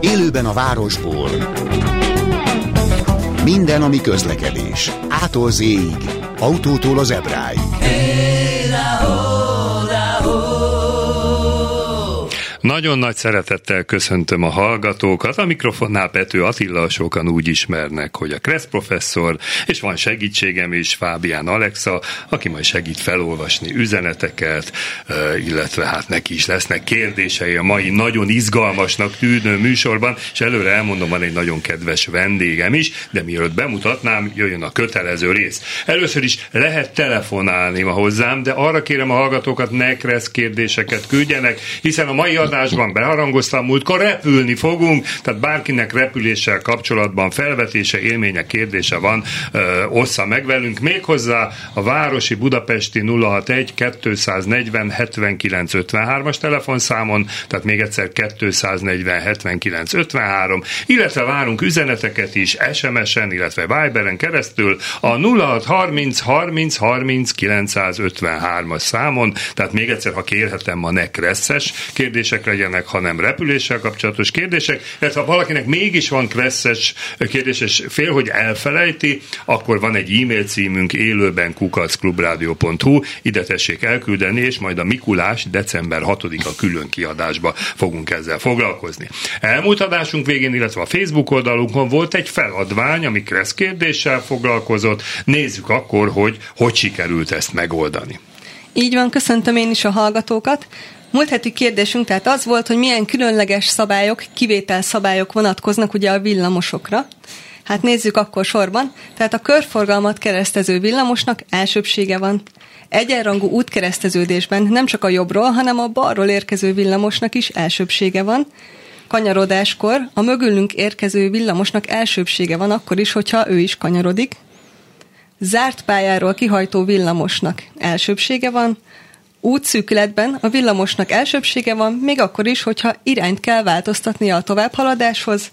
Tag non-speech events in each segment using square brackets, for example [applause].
Élőben a városból. Minden, ami közlekedés. Ától z autótól az ebráig Nagyon nagy szeretettel köszöntöm a hallgatókat. A mikrofonnál Pető Attila sokan úgy ismernek, hogy a Kressz professzor, és van segítségem is, Fábián Alexa, aki majd segít felolvasni üzeneteket, illetve hát neki is lesznek kérdései a mai nagyon izgalmasnak tűnő műsorban, és előre elmondom, van egy nagyon kedves vendégem is, de mielőtt bemutatnám, jöjjön a kötelező rész. Először is lehet telefonálni ma hozzám, de arra kérem a hallgatókat, ne Kressz kérdéseket küldjenek, hiszen a mai adásban beharangoztam, múltkor repülni fogunk, tehát bárkinek repüléssel kapcsolatban felvetése, élménye, kérdése van, ö, ossza meg velünk. Méghozzá a Városi Budapesti 061 240 79 53-as telefonszámon, tehát még egyszer 240 79 53, illetve várunk üzeneteket is SMS-en, illetve Viberen keresztül a 0630 30 30 953-as számon, tehát még egyszer, ha kérhetem, ma ne kresszes kérdések kérdések legyenek, hanem repüléssel kapcsolatos kérdések, illetve ha valakinek mégis van kresszes kérdés, és fél, hogy elfelejti, akkor van egy e-mail címünk élőben kukacklubrádió.hu, ide tessék elküldeni, és majd a Mikulás december 6-a külön kiadásba fogunk ezzel foglalkozni. Elmúlt adásunk végén, illetve a Facebook oldalunkon volt egy feladvány, ami kressz kérdéssel foglalkozott. Nézzük akkor, hogy hogy sikerült ezt megoldani. Így van, köszöntöm én is a hallgatókat. Múlt heti kérdésünk tehát az volt, hogy milyen különleges szabályok, kivétel szabályok vonatkoznak ugye a villamosokra. Hát nézzük akkor sorban. Tehát a körforgalmat keresztező villamosnak elsőbsége van. Egyenrangú útkereszteződésben nem csak a jobbról, hanem a balról érkező villamosnak is elsőbsége van. Kanyarodáskor a mögülünk érkező villamosnak elsőbsége van akkor is, hogyha ő is kanyarodik. Zárt pályáról kihajtó villamosnak elsőbsége van, útszűkületben a villamosnak elsőbsége van, még akkor is, hogyha irányt kell változtatnia a továbbhaladáshoz,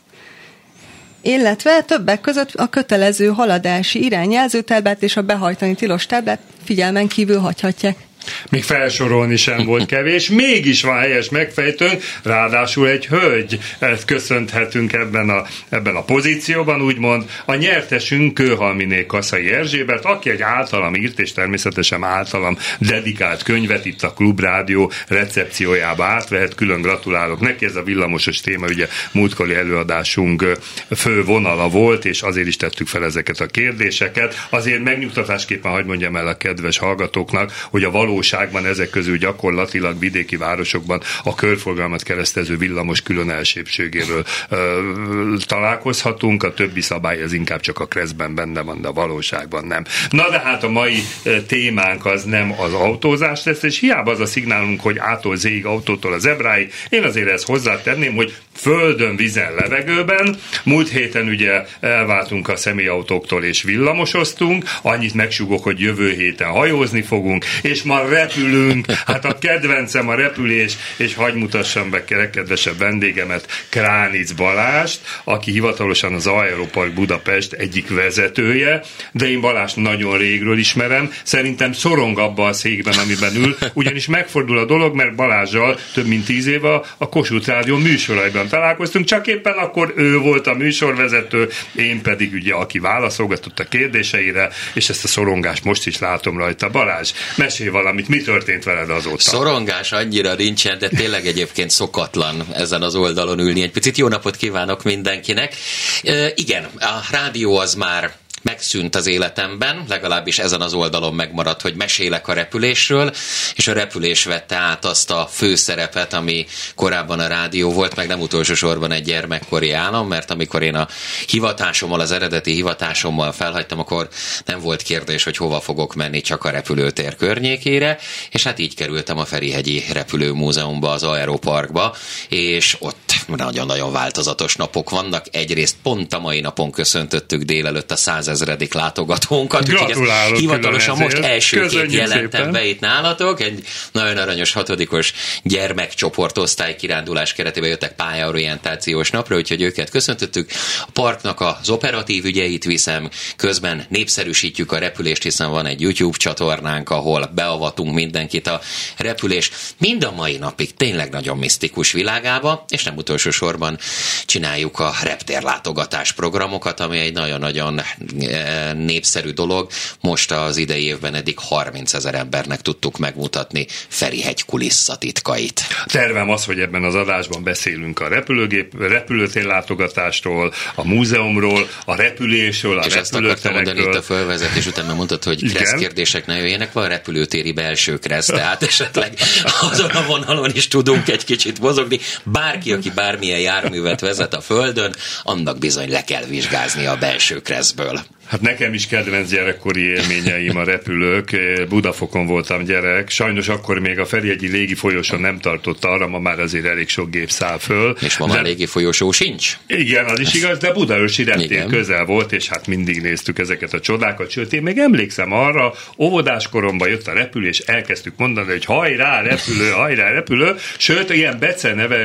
illetve többek között a kötelező haladási irányjelzőtáblát és a behajtani tilos táblát figyelmen kívül hagyhatják. Még felsorolni sem volt [laughs] kevés, mégis van helyes megfejtőnk, ráadásul egy hölgy, ezt köszönhetünk ebben a, ebben a pozícióban, úgymond a nyertesünk Kőhalminé Kaszai Erzsébet, aki egy általam írt, és természetesen általam dedikált könyvet itt a Klubrádió recepciójába átvehet, külön gratulálok neki, ez a villamosos téma, ugye múltkori előadásunk fő vonala volt, és azért is tettük fel ezeket a kérdéseket. Azért megnyugtatásképpen hagyd mondjam el a kedves hallgatóknak, hogy a való valóságban ezek közül gyakorlatilag vidéki városokban a körforgalmat keresztező villamos külön elsőbségéről ö, találkozhatunk, a többi szabály ez inkább csak a kreszben benne van, de a valóságban nem. Na de hát a mai témánk az nem az autózás lesz, és hiába az a szignálunk, hogy ától zéig autótól az ebráig, én azért ezt hozzátenném, hogy földön, vizen, levegőben. Múlt héten ugye elváltunk a személyautóktól és villamosoztunk, annyit megsugok, hogy jövő héten hajózni fogunk, és ma repülünk. Hát a kedvencem a repülés, és hagy mutassam be kedvesebb vendégemet, Kránic Balást, aki hivatalosan az Aeropark Budapest egyik vezetője, de én Balást nagyon régről ismerem, szerintem szorong abba a székben, amiben ül, ugyanis megfordul a dolog, mert Balázsjal több mint tíz éve a Kossuth Rádió műsoraiban találkoztunk, csak éppen akkor ő volt a műsorvezető, én pedig ugye, aki válaszolgatott a kérdéseire, és ezt a szorongást most is látom rajta. Balázs, mesélj valamit, mi történt veled azóta? Szorongás annyira nincsen, de tényleg egyébként szokatlan ezen az oldalon ülni. Egy picit jó napot kívánok mindenkinek. E, igen, a rádió az már megszűnt az életemben, legalábbis ezen az oldalon megmaradt, hogy mesélek a repülésről, és a repülés vette át azt a főszerepet, ami korábban a rádió volt, meg nem utolsó sorban egy gyermekkori állam, mert amikor én a hivatásommal, az eredeti hivatásommal felhagytam, akkor nem volt kérdés, hogy hova fogok menni, csak a repülőtér környékére, és hát így kerültem a Ferihegyi Repülőmúzeumba, az Aeroparkba, és ott nagyon-nagyon változatos napok vannak. Egyrészt pont a mai napon köszöntöttük délelőtt a 100 százezredik látogatónkat. Gratulálok hivatalosan most elsőként Köszönjük jelentem szépen. be itt nálatok. Egy nagyon aranyos hatodikos gyermekcsoport osztály kirándulás keretében jöttek pályaorientációs napra, úgyhogy őket köszöntöttük. A parknak az operatív ügyeit viszem, közben népszerűsítjük a repülést, hiszen van egy YouTube csatornánk, ahol beavatunk mindenkit a repülés mind a mai napig tényleg nagyon misztikus világába, és nem utolsó sorban csináljuk a reptérlátogatás programokat, ami egy nagyon-nagyon népszerű dolog. Most az idei évben eddig 30 ezer embernek tudtuk megmutatni Ferihegy kulisszatitkait. Tervem az, hogy ebben az adásban beszélünk a repülőgép, repülőtér látogatásról, a múzeumról, a repülésről, a És ezt akartam mondani itt a fölvezetés után, mert mondtad, hogy Igen. kressz kérdések ne jöjjenek, van repülőtéri belső kressz, tehát esetleg azon a vonalon is tudunk egy kicsit mozogni. Bárki, aki bármilyen járművet vezet a Földön, annak bizony le kell vizsgázni a belső kresszből. Hát nekem is kedvenc gyerekkori élményeim a repülők. Budafokon voltam gyerek. Sajnos akkor még a Ferihegyi légi folyosón nem tartott arra, ma már azért elég sok gép száll föl. És ma már De- légi folyosó sincs. Igen, az is igaz, de Budaörsi reptér közel volt, és hát mindig néztük ezeket a csodákat. Sőt, én még emlékszem arra, óvodás koromban jött a repülés, elkezdtük mondani, hogy hajrá, repülő, hajrá, repülő. Sőt, ilyen Bece neve,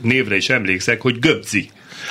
névre is emlékszek, hogy Göbzi.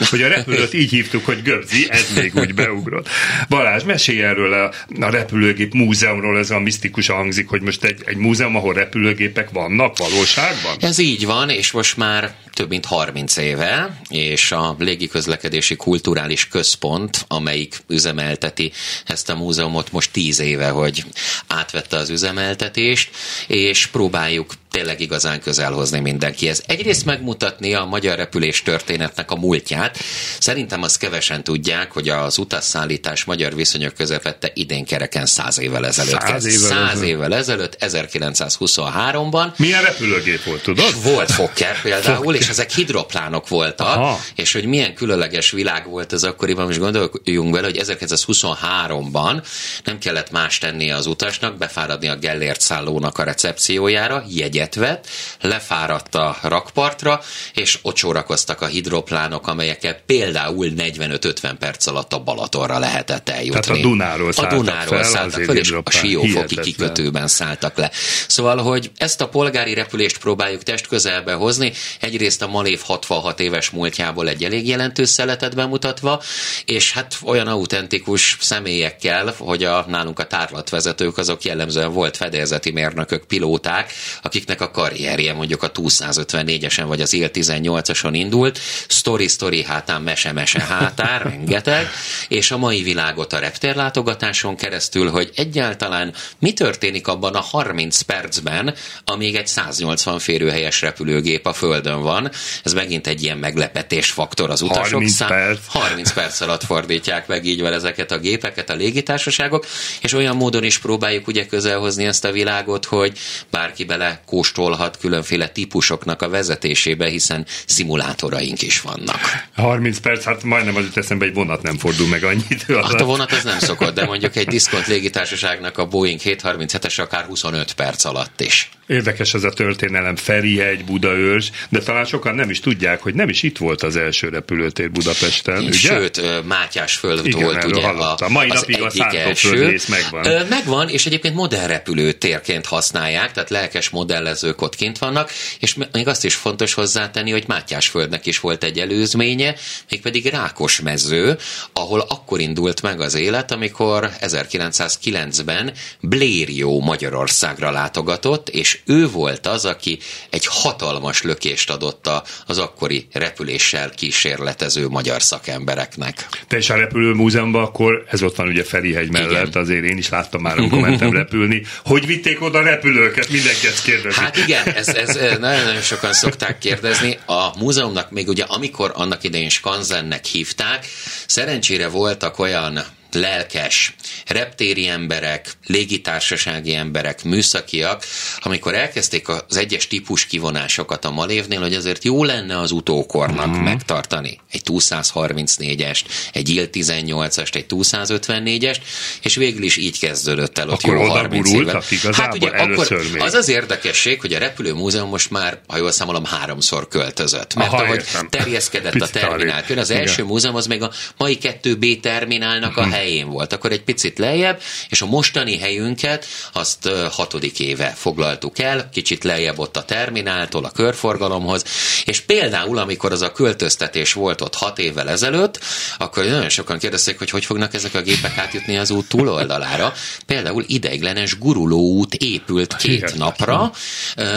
Hogy a repülőt így hívtuk, hogy Göbzi, ez még úgy beugrott. Balázs, mesélj erről a, a repülőgép múzeumról, ez a misztikusan hangzik, hogy most egy, egy múzeum, ahol repülőgépek vannak valóságban? Ez így van, és most már több mint 30 éve, és a Légiközlekedési Kulturális Központ, amelyik üzemelteti ezt a múzeumot most 10 éve, hogy átvette az üzemeltetést, és próbáljuk tényleg igazán közel hozni mindenkihez. Egyrészt megmutatni a magyar repülés történetnek a múltját. Szerintem azt kevesen tudják, hogy az utasszállítás magyar viszonyok közepette idén kereken 100 évvel ezelőtt. Száz évvel 100 ezelőtt. évvel ezelőtt, 1923-ban, Milyen repülőgép volt, tudod? volt Fokker [laughs] például, és ezek hidroplánok voltak, Aha. és hogy milyen különleges világ volt ez akkoriban, most gondoljunk bele, hogy 1923-ban nem kellett más tenni az utasnak, befáradni a Gellért szállónak a recepciójára, jegyet vett, lefáradt a rakpartra, és ott sorakoztak a hidroplánok, amelyekkel például 45-50 perc alatt a Balatonra lehetett eljutni. Tehát a Dunáról a szálltak Dunáról fel, szálltak fel, és a. Siófoki kikötőben szálltak le. Szóval, hogy ezt a polgári repülést próbáljuk test közelbe hozni, egyrészt a Malév 66 éves múltjából egy elég jelentős szeletet bemutatva, és hát olyan autentikus személyekkel, hogy a, nálunk a tárlatvezetők azok jellemzően volt fedélzeti mérnökök, pilóták, akiknek a karrierje mondjuk a 254-esen vagy az IL-18-ason indult, story-story hátán, mese-mese hátán, [laughs] rengeteg, és a mai világot a reptérlátogatáson keresztül, hogy egyáltalán mi történik abban a 30 percben, amíg egy 180 férőhelyes repülőgép a Földön van. Ez megint egy ilyen meglepetés faktor az utasok. 30 szám- perc. 30 perc alatt fordítják meg így vele ezeket a gépeket a légitársaságok, és olyan módon is próbáljuk ugye közelhozni ezt a világot, hogy bárki bele kóstolhat különféle típusoknak a vezetésébe, hiszen szimulátoraink is vannak. 30 perc, hát majdnem az jut eszembe, egy vonat nem fordul meg annyi idő Hát a vonat az nem szokott, de mondjuk egy diszkont légitársaságnak a Boeing 737-es akár 25 perc alatt is. Érdekes ez a történelem, Ferihegy, Budaörs, de talán sokan nem is tudják, hogy nem is itt volt az első repülőtér Budapesten, ugye? Sőt, Mátyás föld Igen, volt ugye hallottam. Mai az napig a egyik szántóföld első. megvan. Megvan, és egyébként modern repülőtérként használják, tehát lelkes modellezők ott kint vannak, és még azt is fontos hozzátenni, hogy Mátyás földnek is volt egy előzménye, mégpedig Rákos mező, ahol akkor indult meg az élet, amikor 1909-ben Blérió Magyarországra látogatott, és ő volt az, aki egy hatalmas lökést adott a- az akkori repüléssel kísérletező magyar szakembereknek. Te is a repülőmúzeumban, akkor ez ott van ugye Ferihegy mellett, Igen. azért én is láttam már, amikor mentem repülni. Hogy vitték oda a repülőket? Mindenki ezt kérdezi. Hát igen, ez, ez ez nagyon-nagyon sokan szokták kérdezni. A múzeumnak még ugye, amikor annak idején Skanzennek hívták, szerencsére voltak olyan lelkes, reptéri emberek, légitársasági emberek, műszakiak, amikor elkezdték az egyes típus kivonásokat a Malévnél, hogy azért jó lenne az utókornak Mhm. mm. megtartani egy 234-est, egy IL-18-ast, egy 254-est, és végül is így kezdődött el ott Akkor jó oda 30 gurultak éven. igazából Hát ugye akkor még. az az érdekesség, hogy a repülőmúzeum most már, ha jól számolom, háromszor költözött. Mert Aha, ahogy értem. terjeszkedett Picit a terminál az Igen. első múzeum az még a mai 2B terminálnak a Mhm. Elején volt, akkor egy picit lejjebb, és a mostani helyünket azt hatodik éve foglaltuk el, kicsit lejjebb ott a termináltól, a körforgalomhoz, és például, amikor az a költöztetés volt ott hat évvel ezelőtt, akkor nagyon sokan kérdezték, hogy hogy fognak ezek a gépek átjutni az út túloldalára. Például ideiglenes gurulóút épült két napra,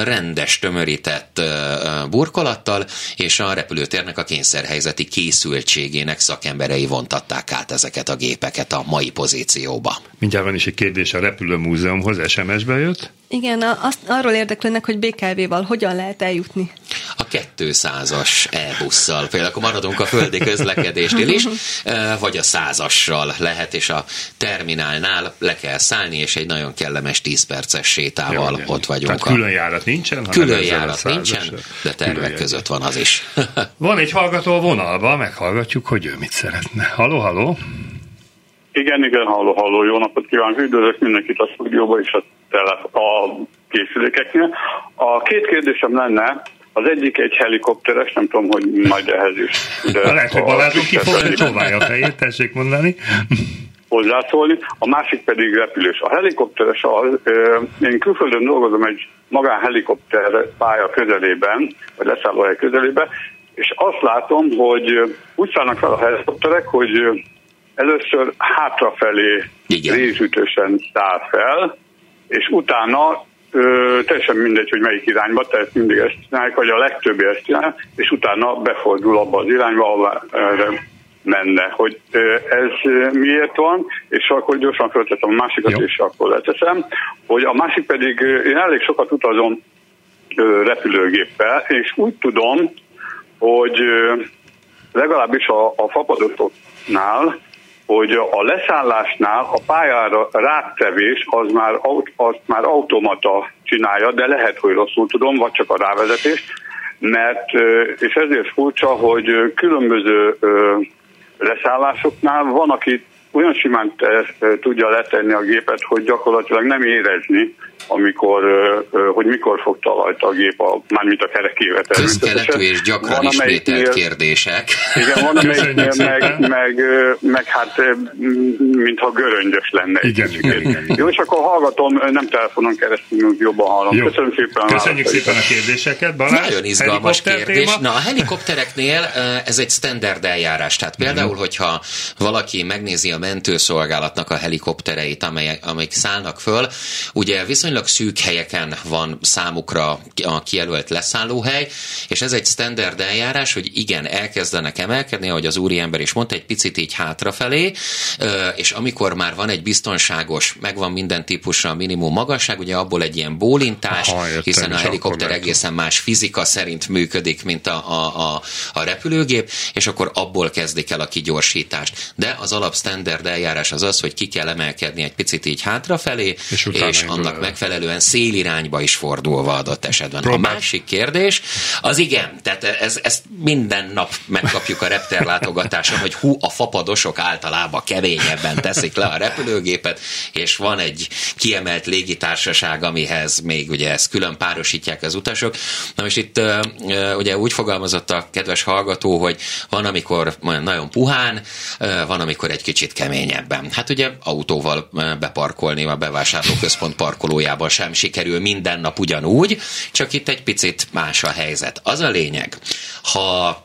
rendes tömörített burkolattal, és a repülőtérnek a kényszerhelyzeti készültségének szakemberei vontatták át ezeket a gépeket a mai pozícióba. Mindjárt van is egy kérdés a repülőmúzeumhoz, SMS-be jött. Igen, azt, arról érdeklődnek, hogy BKV-val hogyan lehet eljutni. A 200-as e-busszal, például akkor maradunk a földi közlekedésnél is, [laughs] vagy a százassal lehet, és a terminálnál le kell szállni, és egy nagyon kellemes 10 perces sétával Jó, ott vagyunk. Tehát külön járat nincsen? Külön járat nincsen, de tervek között van az is. [laughs] van egy hallgató a vonalba, meghallgatjuk, hogy ő mit szeretne. Haló, haló! Igen, igen, halló, halló, jó napot kívánok, üdvözlök mindenkit a stúdióba és a, tele, a készülékeknél. A két kérdésem lenne, az egyik egy helikopteres, nem tudom, hogy majd ehhez is. De Lehet, hogy Balázsunk ki fogja csóválja a fejét, tessék mondani. Hozzászólni. A másik pedig repülős. A helikopteres az, én külföldön dolgozom egy magánhelikopter pálya közelében, vagy leszállóhely közelében, és azt látom, hogy úgy szállnak fel a helikopterek, hogy először hátrafelé rézütősen száll fel, és utána ö, teljesen mindegy, hogy melyik irányba, tehát mindig ezt csinálják, vagy a legtöbbi ezt csinál, és utána befordul abba az irányba, ahol menne, hogy ez miért van, és akkor gyorsan föltettem a másikat, Jó. és akkor leteszem, hogy a másik pedig, én elég sokat utazom repülőgéppel, és úgy tudom, hogy legalábbis a, a fapadotoknál hogy a leszállásnál a pályára rátevés az már, azt már automata csinálja, de lehet, hogy rosszul tudom, vagy csak a rávezetés, mert, és ezért furcsa, hogy különböző leszállásoknál van, aki olyan simán tudja letenni a gépet, hogy gyakorlatilag nem érezni, amikor, hogy mikor fog talajt a gép, a, mármint a kerekével Közkeletű és gyakran van, ismételt kérdések. Igen, van amelyiknél meg, meg, meg, hát mintha göröngyös lenne. Igen, igen, igen, igen. Jó, és akkor hallgatom, nem telefonon keresztül, jobban hallom. Jó. Köszönöm szépen. Köszönjük szépen a kérdéseket, Balázs. Nagyon izgalmas kérdés. Téma. Na, a helikoptereknél ez egy standard eljárás. Tehát például, mm. hogyha valaki megnézi a mentőszolgálatnak a helikoptereit, amelyek, amelyek szállnak föl, ugye viszonylag szűk helyeken van számukra a kijelölt leszállóhely, és ez egy standard eljárás, hogy igen, elkezdenek emelkedni, ahogy az úriember is mondta, egy picit így hátrafelé, és amikor már van egy biztonságos, megvan minden típusra a minimum magasság, ugye abból egy ilyen bólintás, Aha, jöttem, hiszen a helikopter egészen más fizika szerint működik, mint a, a, a, a repülőgép, és akkor abból kezdik el a kigyorsítást. De az alap standard eljárás az az, hogy ki kell emelkedni egy picit így hátrafelé, és, és annak megfelelően megfelelően szélirányba is fordulva adott esetben. Próbál. A másik kérdés, az igen, tehát ez, ezt minden nap megkapjuk a repter látogatáson, hogy hú, a fapadosok általában keményebben teszik le a repülőgépet, és van egy kiemelt légitársaság, amihez még ugye ezt külön párosítják az utasok. Na most itt ugye úgy fogalmazott a kedves hallgató, hogy van, amikor nagyon puhán, van, amikor egy kicsit keményebben. Hát ugye autóval beparkolni a bevásárlóközpont parkolójában sem sikerül minden nap ugyanúgy, csak itt egy picit más a helyzet. Az a lényeg, ha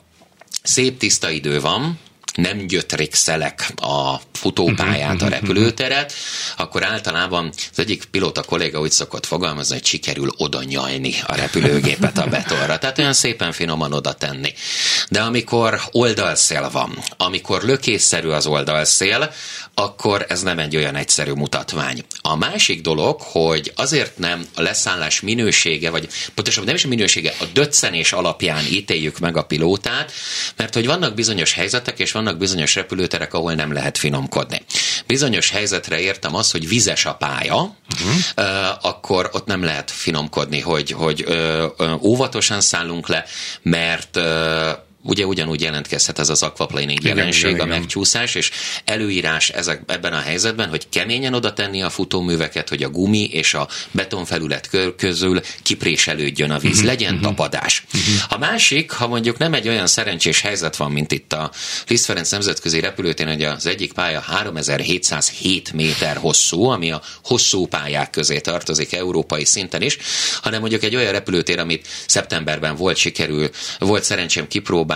szép tiszta idő van, nem gyötrixelek a futópályát, a mhm, mhm, repülőteret, akkor általában az egyik pilóta kolléga úgy szokott fogalmazni, hogy sikerül oda nyalni a repülőgépet a betonra. Tehát olyan szépen finoman oda tenni. De amikor oldalszél van, amikor lökésszerű az oldalszél, akkor ez nem egy olyan egyszerű mutatvány. A másik dolog, hogy azért nem a leszállás minősége, vagy pontosabban nem is a minősége, a döccenés alapján ítéljük meg a pilótát, mert hogy vannak bizonyos helyzetek, és vannak bizonyos repülőterek, ahol nem lehet finomkodni. Bizonyos helyzetre értem az, hogy vizes a pálya, uh-huh. akkor ott nem lehet finomkodni, hogy, hogy óvatosan szállunk le, mert ugye ugyanúgy jelentkezhet ez az aquaplaning jelenség, igen, igen, a megcsúszás, és előírás ezek, ebben a helyzetben, hogy keményen oda tenni a futóműveket, hogy a gumi és a betonfelület közül kipréselődjön a víz, uh-huh, legyen uh-huh. tapadás. Uh-huh. A másik, ha mondjuk nem egy olyan szerencsés helyzet van, mint itt a Liszt Ferenc nemzetközi repülőtén, hogy az egyik pálya 3707 méter hosszú, ami a hosszú pályák közé tartozik európai szinten is, hanem mondjuk egy olyan repülőtér, amit szeptemberben volt sikerül, volt szerencsém kipróbálni,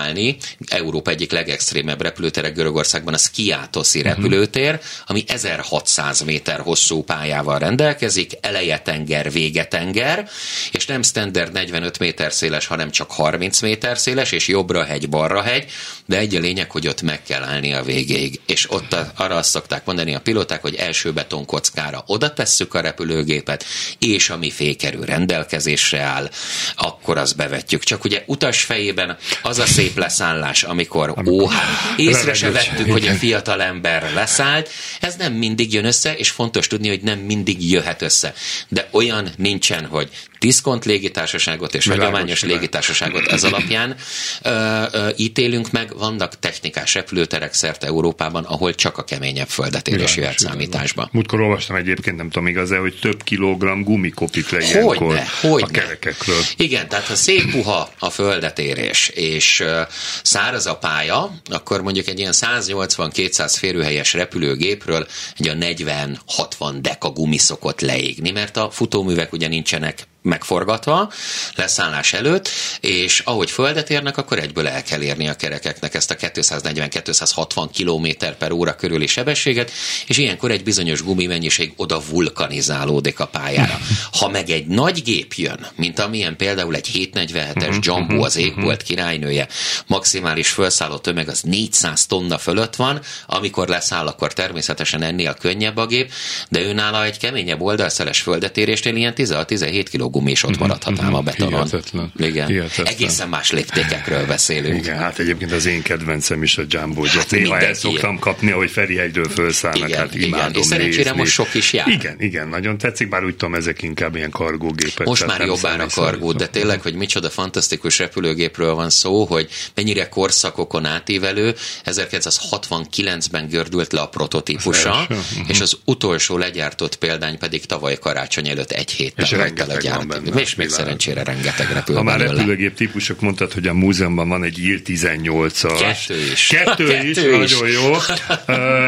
Európa egyik legextrémebb repülőtere Görögországban a Skiatoszi uh-huh. repülőtér, ami 1600 méter hosszú pályával rendelkezik, eleje tenger, vége tenger, és nem standard 45 méter széles, hanem csak 30 méter széles, és jobbra hegy, balra hegy, de egy a lényeg, hogy ott meg kell állni a végéig. És ott arra azt szokták mondani a pilóták, hogy első betonkockára oda tesszük a repülőgépet, és ami fékerül rendelkezésre áll, akkor azt bevetjük. Csak ugye utas fejében az a szép leszállás, amikor ó, észre se vettük, hogy a fiatal ember leszállt, ez nem mindig jön össze, és fontos tudni, hogy nem mindig jöhet össze. De olyan nincsen, hogy diszkont légitársaságot és Világos, hagyományos világos. légitársaságot ez alapján ö, ö, ítélünk meg. Vannak technikás repülőterek szerte Európában, ahol csak a keményebb földet jöhet számításba. Múltkor olvastam egyébként, nem tudom igaz hogy több kilogramm gumikopik le ilyenkor a kerekekről. Igen, tehát ha szép puha a földetérés, és uh, száraz a pálya, akkor mondjuk egy ilyen 180-200 férőhelyes repülőgépről egy a 40-60 deka gumi szokott leégni, mert a futóművek ugye nincsenek megforgatva leszállás előtt, és ahogy földet érnek, akkor egyből el kell érni a kerekeknek ezt a 240-260 km per óra körüli sebességet, és ilyenkor egy bizonyos gumimennyiség oda vulkanizálódik a pályára. [laughs] Ha meg egy nagy gép jön, mint amilyen például egy 747-es mhm, Jumbo mhm, az égbolt mhm. királynője, maximális felszálló tömeg az 400 tonna fölött van, amikor leszáll, akkor természetesen ennél könnyebb a gép, de őnála egy keményebb oldalszeles földetérésnél ilyen 16-17 kg gumi is ott mhm, maradhat ám a mhm. betonon. Hihetetlen. Igen. Hihetetlen. Egészen más léptékekről beszélünk. Igen, hát egyébként az én kedvencem is a Jumbo Jet. Hát Néha el szoktam kapni, hogy Ferihegyről felszállnak, igen, hát imádom igen. És szerencsére nézni. most sok is jár. Igen, igen, nagyon tetszik, bár úgy tudom, ezek inkább ilyen kargógépek. Most már jobbán a kargó, de tényleg, hogy micsoda fantasztikus repülőgépről van szó, hogy mennyire korszakokon átívelő. 1969-ben gördült le a prototípusa, uh-huh. és az utolsó legyártott példány pedig tavaly karácsony előtt egy héttel el a gyárt van benne. És még szerencsére rengeteg repül. Ha már repülőgép típusok mondtad, hogy a múzeumban van egy IR 18-as. Kettő is. Kettő, Kettő is, is, nagyon jó.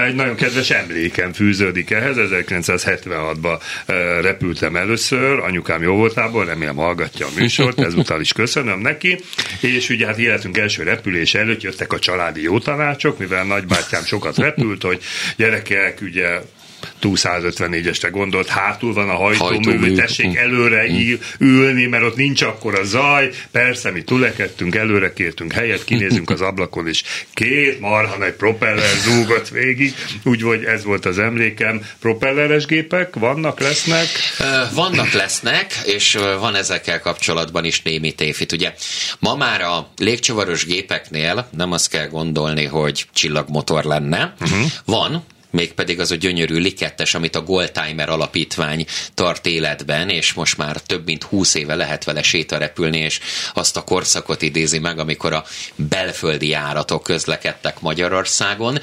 egy nagyon kedves emlékem fűződik ehhez. 1976-ban repültem először, anyukám jó voltából, remélem hallgatja a műsort, ezúttal is köszönöm neki. És ugye hát életünk első repülés előtt jöttek a családi jó tanácsok, mivel nagybátyám sokat repült, hogy gyerekek, ugye túl 154-esre gondolt, hátul van a hajtómű, Hajtó tessék előre mm. ülni, mert ott nincs akkor a zaj. Persze, mi tulekedtünk, előre kértünk helyet, kinézünk az ablakon, és két marha nagy propeller zúgott végig, úgyhogy ez volt az emlékem. Propelleres gépek vannak, lesznek? Vannak, lesznek, és van ezekkel kapcsolatban is némi tévhit. Ugye ma már a légcsavaros gépeknél nem azt kell gondolni, hogy csillagmotor lenne. Uh-huh. Van, mégpedig az a gyönyörű likettes, amit a Goldtimer alapítvány tart életben, és most már több mint húsz éve lehet vele sétarepülni, és azt a korszakot idézi meg, amikor a belföldi járatok közlekedtek Magyarországon.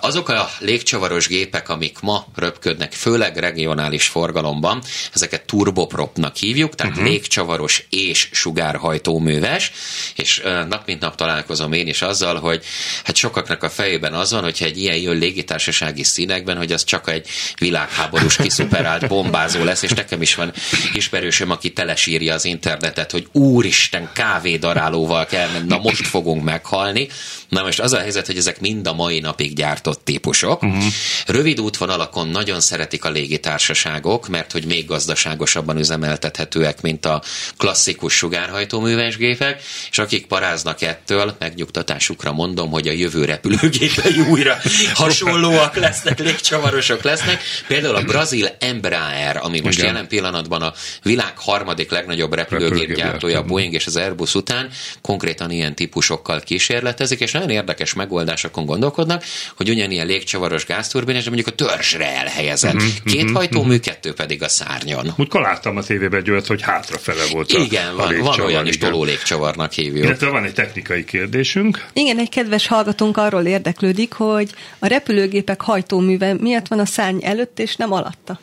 Azok a légcsavaros gépek, amik ma röpködnek, főleg regionális forgalomban, ezeket turbopropnak hívjuk, tehát uh-huh. légcsavaros és sugárhajtóműves, és nap mint nap találkozom én is azzal, hogy hát sokaknak a fejében az van, hogyha egy ilyen jön légitársaság gazdasági színekben, hogy az csak egy világháborús kiszuperált bombázó lesz, és nekem is van ismerősöm, aki telesírja az internetet, hogy úristen, kávédarálóval kell, na most fogunk meghalni. Na most az a helyzet, hogy ezek mind a mai napig gyártott típusok. Uh-huh. Rövid útvonalakon nagyon szeretik a légitársaságok, mert hogy még gazdaságosabban üzemeltethetőek, mint a klasszikus sugárhajtóműves gépek, és akik paráznak ettől, megnyugtatásukra mondom, hogy a jövő repülőgépei újra [laughs] hasonlóan utak lesznek, légcsavarosok lesznek. Például a brazil Embraer, ami most Igen. jelen pillanatban a világ harmadik legnagyobb repülőgép gyártója, a Boeing és az Airbus után, konkrétan ilyen típusokkal kísérletezik, és nagyon érdekes megoldásokon gondolkodnak, hogy ugyanilyen légcsavaros gázturbinás, de mondjuk a törzsre elhelyezett. Uh-huh, Két uh-huh, hajtómű, uh-huh. kettő pedig a szárnyon. Múltkor láttam a tévében egy olyat, hogy hátrafele volt a Igen, a van, van olyan is toló légcsavarnak hívjuk. Illetve van egy technikai kérdésünk. Igen, egy kedves hallgatónk arról érdeklődik, hogy a repülőgépek hajtóműve miatt van a szárny előtt és nem alatta.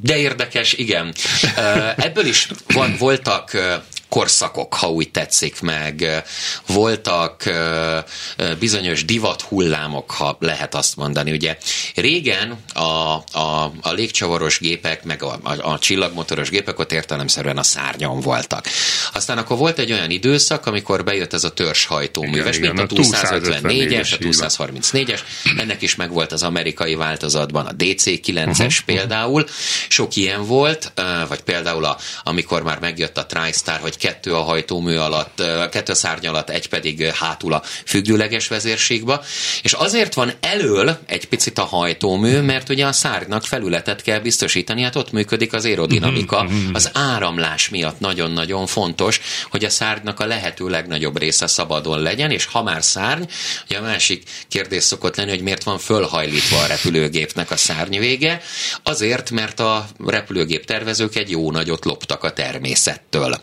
De érdekes, igen. Ebből is voltak korszakok, ha úgy tetszik meg. Voltak bizonyos divat hullámok, ha lehet azt mondani. Ugye régen a, a, a légcsavaros gépek, meg a, a, a csillagmotoros gépek ott értelemszerűen a szárnyon voltak. Aztán akkor volt egy olyan időszak, amikor bejött ez a törzshajtóműves, mint a 254-es, a 234-es, ennek is megvolt az amerikai változatban a DC-9-es uh-huh, például. Sok ilyen volt, vagy például a, amikor már megjött a TriStar, hogy kettő a hajtómű alatt, kettő a szárny alatt, egy pedig hátul a függőleges vezérségbe. És azért van elől egy picit a hajtómű, mert ugye a szárnynak felületet kell biztosítani, hát ott működik az aerodinamika. Mhm, mhm. Az áramlás miatt nagyon-nagyon fontos, hogy a szárnynak a lehető legnagyobb része szabadon legyen, és ha már szárny, ugye a másik kérdés szokott lenni, hogy miért van fölhajlítva a repülőgépnek a szárnyvége, azért, mert a repülőgép tervezők egy jó nagyot loptak a természettől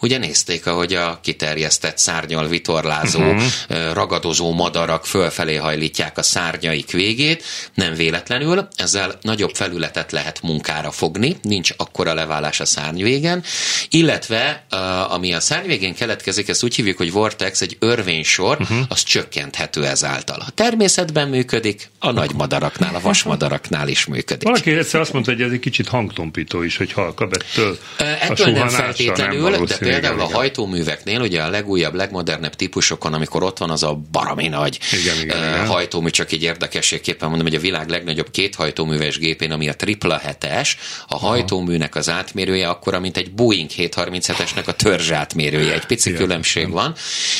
ugye nézték, ahogy a kiterjesztett szárnyal vitorlázó, uh-huh. ragadozó madarak fölfelé hajlítják a szárnyaik végét, nem véletlenül, ezzel nagyobb felületet lehet munkára fogni, nincs akkora leválás a szárnyvégen, illetve ami a szárnyvégén keletkezik, ezt úgy hívjuk, hogy vortex, egy örvénysor, uh-huh. az csökkenthető ezáltal. A természetben működik, a nagy madaraknál, a vasmadaraknál is működik. Valaki egyszer azt mondta, hogy ez egy kicsit hangtompító is, hogy halkabb ettől. Ettől nem feltétlenül, nem de például a hajtóműveknél, ugye a legújabb, legmodernebb típusokon, amikor ott van az a barami nagy igen, igen, igen. hajtómű, csak így érdekességképpen mondom, hogy a világ legnagyobb két hajtóműves gépén, ami a tripla hetes, a hajtóműnek az átmérője akkora, mint egy Boeing 737-esnek a törzs átmérője. Egy pici igen, különbség igen. van,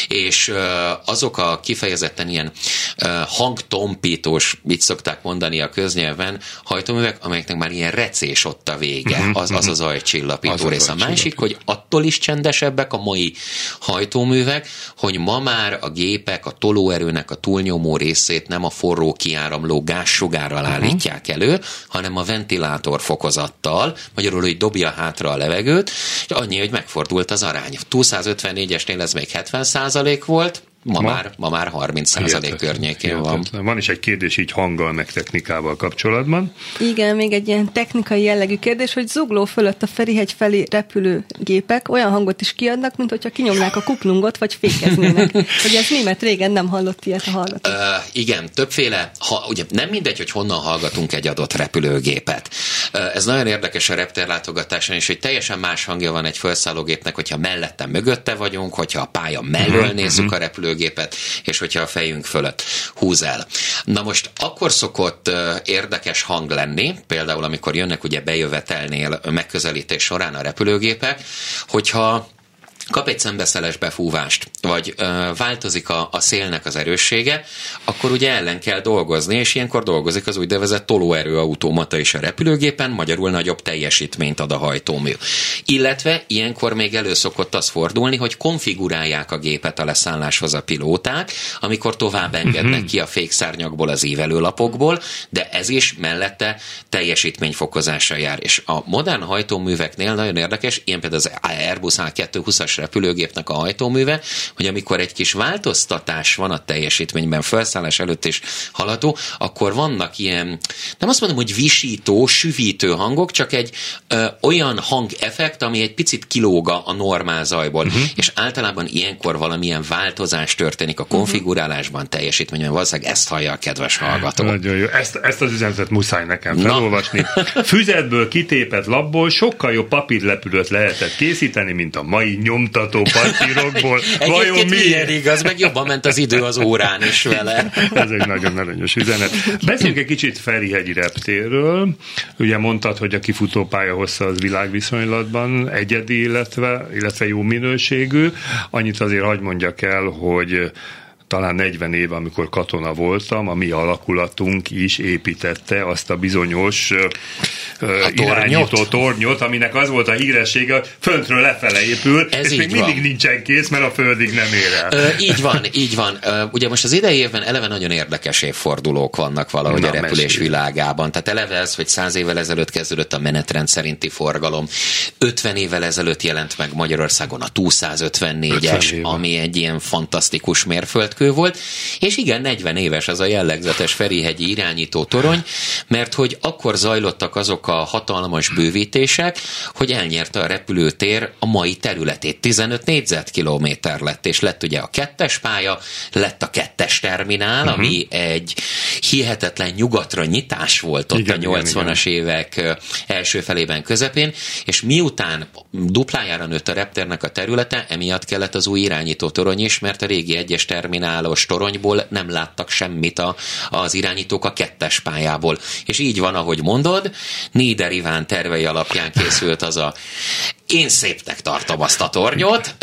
és azok a kifejezetten ilyen hangtompítós, így szokták mondani a köznyelven, hajtóművek, amelyeknek már ilyen recés ott a vége, mhm, az az, az mhm. ajcsillapító rész. A másik, hogy attól is csendesebbek a mai hajtóművek, hogy ma már a gépek a tolóerőnek a túlnyomó részét nem a forró kiáramló gássugárral uh-huh. állítják elő, hanem a ventilátor fokozattal, magyarul, hogy dobja hátra a levegőt, és annyi, hogy megfordult az arány. 254-esnél ez még 70% volt, Ma, ma, már, ma már 30 százalék környékén hihetetlen. van. Van is egy kérdés így hanggal meg technikával kapcsolatban. Igen, még egy ilyen technikai jellegű kérdés, hogy zugló fölött a Ferihegy felé repülő gépek olyan hangot is kiadnak, mint hogyha kinyomnák a kuplungot, vagy fékeznének. [laughs] hogy ez mi, mert régen nem hallott ilyet a hallgató. Uh, igen, többféle, ha, ugye nem mindegy, hogy honnan hallgatunk egy adott repülőgépet. Uh, ez nagyon érdekes a repterlátogatáson is, hogy teljesen más hangja van egy felszállógépnek, hogyha mellette mögötte vagyunk, hogyha a pálya mellől uh-huh, nézzük uh-huh. a repülőgépet, repülőgépet, és hogyha a fejünk fölött húz el. Na most akkor szokott érdekes hang lenni, például amikor jönnek ugye bejövetelnél megközelítés során a repülőgépek, hogyha kap egy szembeszeles befúvást, vagy ö, változik a, a szélnek az erőssége, akkor ugye ellen kell dolgozni, és ilyenkor dolgozik az úgynevezett tolóerő automata is a repülőgépen, magyarul nagyobb teljesítményt ad a hajtómű. Illetve ilyenkor még elő szokott az fordulni, hogy konfigurálják a gépet a leszálláshoz a pilóták, amikor tovább engednek ki a fékszárnyakból, az ívelőlapokból, de ez is mellette teljesítményfokozással jár. És a modern hajtóműveknél nagyon érdekes, ilyen például az Airbus A220-as repülőgépnek a hajtóműve, hogy amikor egy kis változtatás van a teljesítményben, felszállás előtt is haladó, akkor vannak ilyen, nem azt mondom, hogy visító, süvítő hangok, csak egy ö, olyan hangeffekt, ami egy picit kilóg a normál zajból. Uh-huh. És általában ilyenkor valamilyen változás történik a mhm. konfigurálásban, teljesítményben. Valószínűleg ezt hallja a kedves hallgató. Nagyon jó. Ezt, ezt az üzenetet muszáj nekem felolvasni. [laughs] Füzetből kitépett labból sokkal jobb papírlepülőt lehetett készíteni, mint a mai nyom nyomtató papírokból. Vajon miért? igaz, meg jobban ment az idő az órán is vele. Ez egy nagyon aranyos üzenet. Beszéljünk egy kicsit Ferihegyi reptérről. Ugye mondtad, hogy a kifutópálya hossza az világviszonylatban egyedi, illetve, illetve jó minőségű. Annyit azért hagy mondjak el, hogy talán 40 év, amikor katona voltam, a mi alakulatunk is építette azt a bizonyos a irányító tornyot, aminek az volt a híressége, föntről lefele épül, Ez és még van. mindig nincsen kész, mert a földig nem ér el. Ö, így van, így van. Ö, ugye most az idei évben eleve nagyon érdekes évfordulók vannak valahogy Na, a repülés mesélj. világában. Tehát eleve ez, hogy száz évvel ezelőtt kezdődött a menetrend szerinti forgalom. 50 évvel ezelőtt jelent meg Magyarországon a 254-es, ami egy ilyen fantasztikus mérföldkő volt. És igen, 40 éves az a jellegzetes Ferihegyi irányító torony, mert hogy akkor zajlottak azok a hatalmas bővítések, hogy elnyerte a repülőtér a mai területét. 15 négyzetkilométer lett, és lett ugye a kettes pálya, lett a kettes terminál, uh-huh. ami egy hihetetlen nyugatra nyitás volt ott igen, a 80-as igen, évek első felében közepén, és miután duplájára nőtt a repternek a területe, emiatt kellett az új irányító torony is, mert a régi egyes terminálos toronyból nem láttak semmit a, az irányítók a kettes pályából. És így van, ahogy mondod, Nieder Iván tervei alapján készült az a én szépnek tartom azt a tornyot,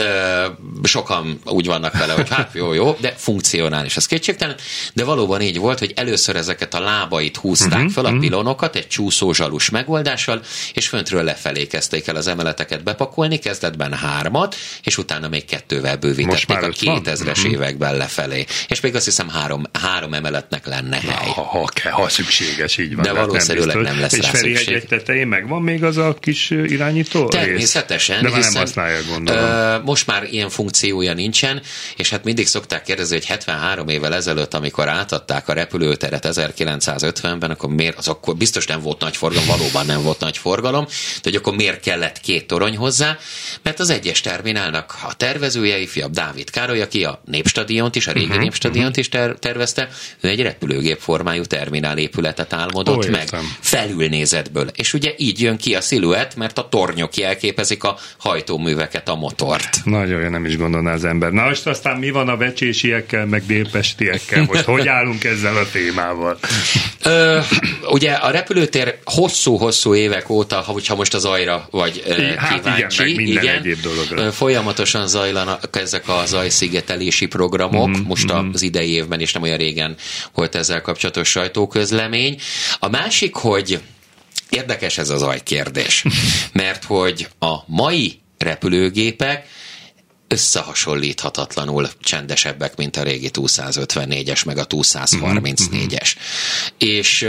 sokan úgy vannak vele, hogy hát jó, jó, de funkcionális, az kétségtelen, de valóban így volt, hogy először ezeket a lábait húzták uh-huh, fel, a uh-huh. pilonokat egy csúszózsalus megoldással, és föntről lefelé kezdték el az emeleteket bepakolni, kezdetben hármat, és utána még kettővel bővítették a 2000-es uh-huh. években lefelé. És még azt hiszem három, három emeletnek lenne hely. Ha, ha, ha szükséges, így van. De valószínűleg nem, nem lesz és rá szükség. egy tetején megvan még az a kis irányító Természetesen Természetesen. De már hiszen, nem használják, gondolom. most már ilyen funkciója nincsen, és hát mindig szokták kérdezni, hogy 73 évvel ezelőtt, amikor átadták a repülőteret 1950-ben, akkor miért, az akkor biztos nem volt nagy forgalom, valóban nem volt nagy forgalom, de hogy akkor miért kellett két torony hozzá, mert az egyes terminálnak a tervezője, ifjabb Dávid Károly, aki a Népstadiont is, a régi uh-huh, Népstadiont uh-huh. is ter- tervezte, ő egy repülőgép formájú terminál épületet álmodott oh, meg, felülnézetből. És ugye így jön ki a sziluett, mert a tornyok jelképez képezik a hajtóműveket, a motort. Nagyon jó, nem is gondolná az ember. Na most aztán mi van a vecsésiekkel, meg délpestiekkel? Most hogy állunk ezzel a témával? Ö, ugye a repülőtér hosszú-hosszú évek óta, hogyha most az ajra vagy hát kíváncsi, igen, meg minden igen, egyéb dologra. folyamatosan zajlanak ezek a zajszigetelési programok, mm, most mm. az idei évben is nem olyan régen volt ezzel kapcsolatos sajtóközlemény. A másik, hogy Érdekes ez az ajkérdés, mert hogy a mai repülőgépek összehasonlíthatatlanul csendesebbek, mint a régi 254-es, meg a 234-es. És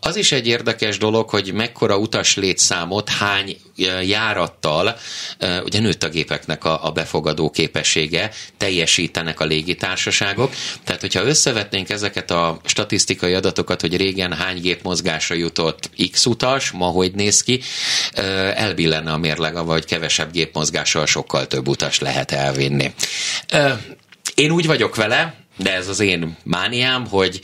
az is egy érdekes dolog, hogy mekkora utas létszámot, hány járattal, ugye nőtt a gépeknek a, a befogadó képessége, teljesítenek a légitársaságok. Tehát, hogyha összevetnénk ezeket a statisztikai adatokat, hogy régen hány gép mozgásra jutott X utas, ma hogy néz ki, elbillenne a mérleg, vagy kevesebb gépmozgással sokkal több utas lehet elvinni. Én úgy vagyok vele, de ez az én mániám, hogy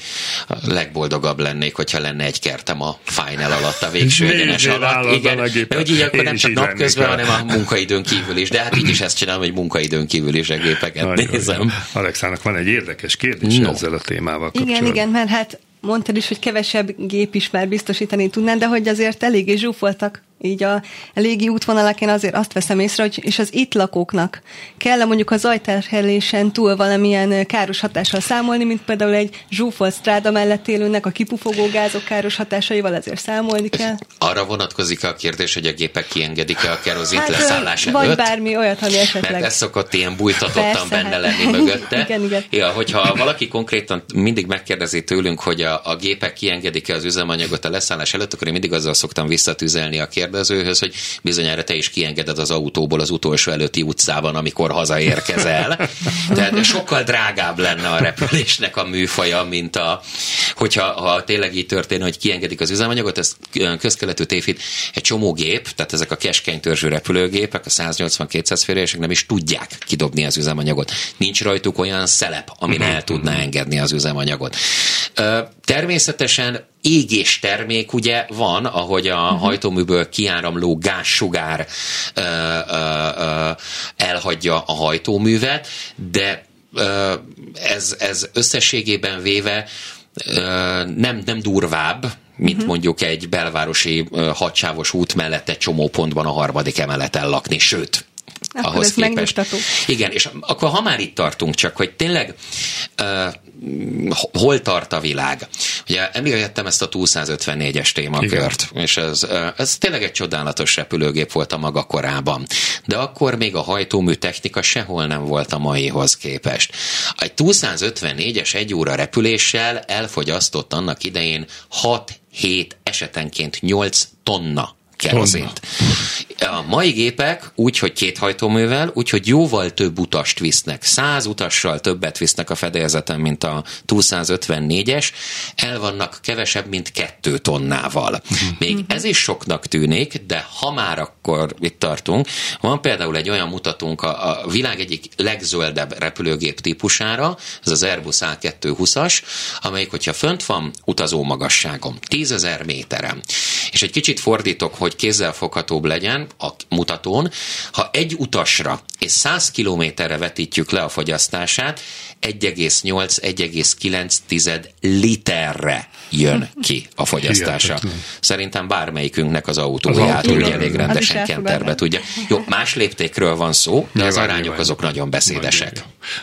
legboldogabb lennék, hogyha lenne egy kertem a final alatt, a végső egyenes alatt. Igen, de hogy így akkor nem csak napközben, hanem a munkaidőn kívül is. De hát így is ezt csinálom, hogy munkaidőn kívül is a gépeket Nagyon nézem. Jó. Alexának van egy érdekes kérdés no. ezzel a témával kapcsolatban. Igen, igen, mert hát mondtad is, hogy kevesebb gép is már biztosítani tudnán, de hogy azért eléggé zsúfoltak így a, légi útvonalak, én azért azt veszem észre, hogy és az itt lakóknak kell mondjuk a zajterhelésen túl valamilyen káros hatással számolni, mint például egy zsúfolt stráda mellett élőnek a kipufogó gázok káros hatásaival ezért számolni kell. Arra vonatkozik a kérdés, hogy a gépek kiengedik-e a kerozint hát, leszállás előtt? Vagy bármi olyat, ami esetleg. Mert ez szokott ilyen bújtatottan Persze, benne hát. lenni [laughs] mögötte. igen, igen. Ja, hogyha valaki konkrétan mindig megkérdezi tőlünk, hogy a, a gépek kiengedik-e az üzemanyagot a leszállás előtt, akkor én mindig azzal szoktam visszatüzelni a kérdést, kérdezőhöz, hogy bizonyára te is kiengeded az autóból az utolsó előtti utcában, amikor hazaérkezel. [laughs] Tehát sokkal drágább lenne a repülésnek a műfaja, mint a, hogyha ha tényleg így történne, hogy kiengedik az üzemanyagot, ez közkeletű tévhit, egy csomó gép, tehát ezek a keskeny törzsű repülőgépek, a 180-200 férések nem is tudják kidobni az üzemanyagot. Nincs rajtuk olyan szelep, ami el tudná engedni az üzemanyagot. Természetesen égés termék ugye van, ahogy a uh-huh. hajtóműből kiáramló gázsugár ö, ö, ö, elhagyja a hajtóművet, de ö, ez, ez összességében véve ö, nem, nem durvább, mint uh-huh. mondjuk egy belvárosi hadsávos út mellett egy csomó pontban a harmadik emeleten lakni, sőt, Akkor ahhoz ez képest. Igen, és akkor ha már itt tartunk, csak hogy tényleg uh, hol tart a világ. Ugye említettem ezt a 254-es témakört, Igen. és ez, ez tényleg egy csodálatos repülőgép volt a maga korában. De akkor még a hajtómű technika sehol nem volt a maihoz képest. Egy 254-es egy óra repüléssel elfogyasztott annak idején 6-7 esetenként 8 tonna kerozint. A mai gépek úgy, hogy két hajtóművel, úgy, hogy jóval több utast visznek. Száz utassal többet visznek a fedélzeten, mint a 254-es. El vannak kevesebb, mint kettő tonnával. Még ez is soknak tűnik, de ha már akkor itt tartunk, van például egy olyan mutatónk a, a világ egyik legzöldebb repülőgép típusára, ez az Airbus A220-as, amelyik, hogyha fönt van utazó magasságom, 10.000 méteren, és egy kicsit fordítok, hogy kézzelfoghatóbb legyen a mutatón, ha egy utasra és 100 kilométerre vetítjük le a fogyasztását, 1,8-1,9 literre jön [laughs] ki a fogyasztása. Szerintem bármelyikünknek az autóját Az úgy elég rendesen kenterbe tudja. Jó, más léptékről van szó, de az arányok azok nagyon beszédesek.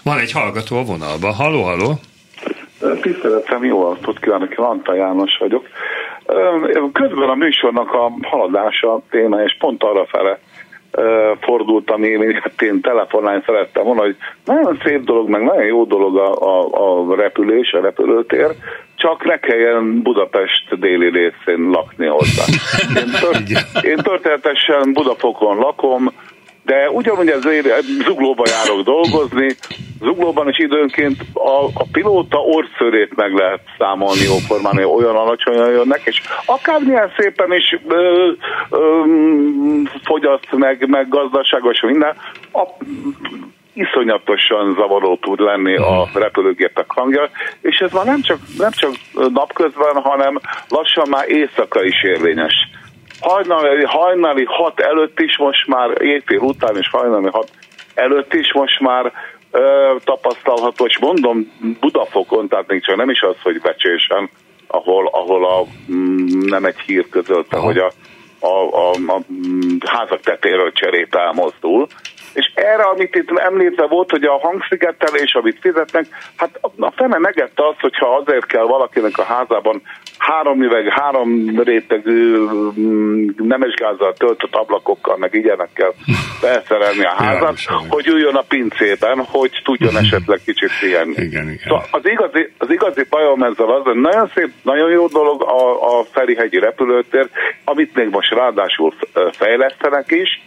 Van egy hallgató a vonalban. Haló, haló. Tiszteletem, jó alapot kívánok, én Antal János vagyok. Közben a műsornak a haladása téma, és pont arra fele ö, fordultam én, miért én telefonálni szerettem volna, hogy nagyon szép dolog, meg nagyon jó dolog a, a, a repülés, a repülőtér, csak ne kelljen Budapest déli részén lakni hozzá. Én, tört, én történetesen Budafokon lakom, de ugyanúgy ezért zuglóba járok dolgozni, zuglóban is időnként a, a pilóta orszörét meg lehet számolni jóformán, hogy olyan alacsonyan jönnek, és akármilyen szépen is ö, ö, fogyaszt, meg, meg gazdaságos minden, a, iszonyatosan zavaró tud lenni a repülőgépek hangja, és ez már nem csak, nem csak napközben, hanem lassan már éjszaka is érvényes hajnali, hajnali hat előtt is most már, éjfél után és hajnali hat előtt is most már ö, tapasztalható, és mondom Budafokon, tehát még csak nem is az, hogy becsésen, ahol, ahol a, mm, nem egy hír közölte, Aha. hogy a, a, a, a mm, házak tetéről cserét elmozdul, és erre, amit itt említve volt, hogy a hangszigetelés, amit fizetnek, hát a fene megette azt, hogyha azért kell valakinek a házában három üveg, három rétegű mm, nemesgázzal töltött ablakokkal, meg ilyenekkel felszerelni a házat, hogy üljön a pincében, hogy tudjon esetleg kicsit pihenni. Igen, igen. Szóval az igazi, az igazi bajom ezzel az, hogy nagyon szép, nagyon jó dolog a, a Ferihegyi repülőtér, amit még most ráadásul fejlesztenek is,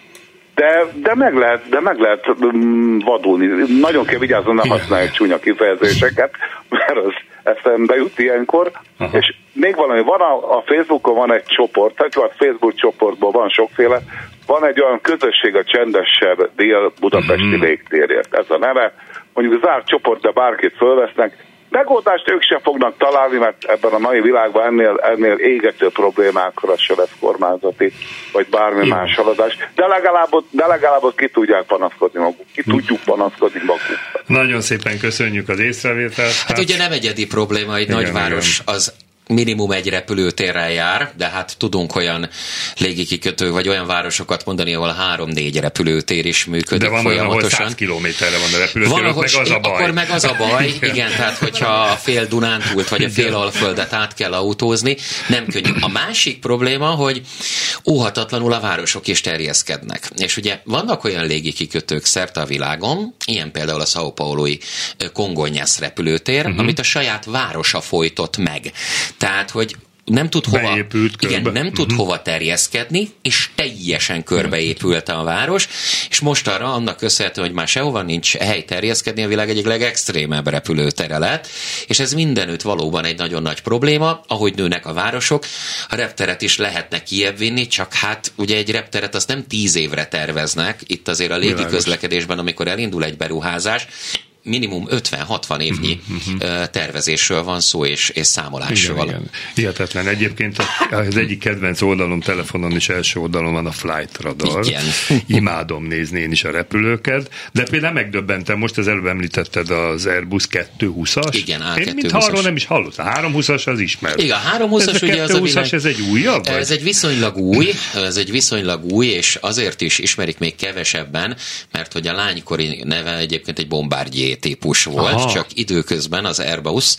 de, de meg lehet, de meg lehet mm, vadulni. Nagyon kell vigyázni, ne használják csúnya kifejezéseket, [laughs] mert az eszembe jut ilyenkor. Aha. És még valami, van a, a Facebookon van egy csoport, tehát a Facebook csoportból van sokféle, van egy olyan közösség a csendesebb dél-budapesti Mhm. légtérért. Ez a neve. Mondjuk zárt csoport, de bárkit fölvesznek, Megoldást ők sem fognak találni, mert ebben a mai világban ennél, ennél égető problémákra se lesz kormányzati, vagy bármi Jó. más haladás. De legalább, ott- de legalább ott ki tudják panaszkodni maguk. Ki tudjuk panaszkodni maguk. Nagyon szépen köszönjük az észrevételt. Hát ugye nem egyedi probléma, egy Igen, nagyváros igen. az minimum egy repülőtérrel jár, de hát tudunk olyan légikikötő, vagy olyan városokat mondani, ahol három-négy repülőtér is működik de van olyan, folyamatosan. 100 kilométerre van a repülőtér, Van, ahol, meg az a baj. akkor meg az a baj, [laughs] igen, tehát hogyha a fél Dunántúlt vagy a fél Alföldet át kell autózni, nem könnyű. A másik probléma, hogy óhatatlanul a városok is terjeszkednek. És ugye vannak olyan légikikötők szerte a világon, ilyen például a São Paulói Kongonyász repülőtér, uh-huh. amit a saját városa folytott meg. Tehát, hogy nem tud hova, Beépült igen, körbe. nem tud Mhm. hova terjeszkedni, és teljesen körbeépült a város, és most arra annak köszönhető, hogy már sehova nincs hely terjeszkedni, a világ egyik legextrémebb repülőtere lett, és ez mindenütt valóban egy nagyon nagy probléma, ahogy nőnek a városok, a repteret is lehetne kiebb vinni, csak hát ugye egy repteret azt nem tíz évre terveznek, itt azért a légi közlekedésben, amikor elindul egy beruházás, minimum 50-60 évnyi uh-huh. tervezésről van szó, és, és számolásról. Igen, igen. Hihetetlen. Egyébként az egyik kedvenc oldalom telefonon is első oldalon van a Flight Radar. Igen. [laughs] Imádom nézni én is a repülőket, de például megdöbbentem, most az előbb említetted az Airbus 220-as. Igen, A220-as. Én mintha arról nem is hallottam. A 320-as az ismert. Igen, a 320-as ez ugye az a világ... ez egy újabb? Vagy? Ez egy viszonylag új, ez egy viszonylag új, és azért is ismerik még kevesebben, mert hogy a lánykori neve egyébként egy bombárgyé típus volt, Aha. csak időközben az Airbus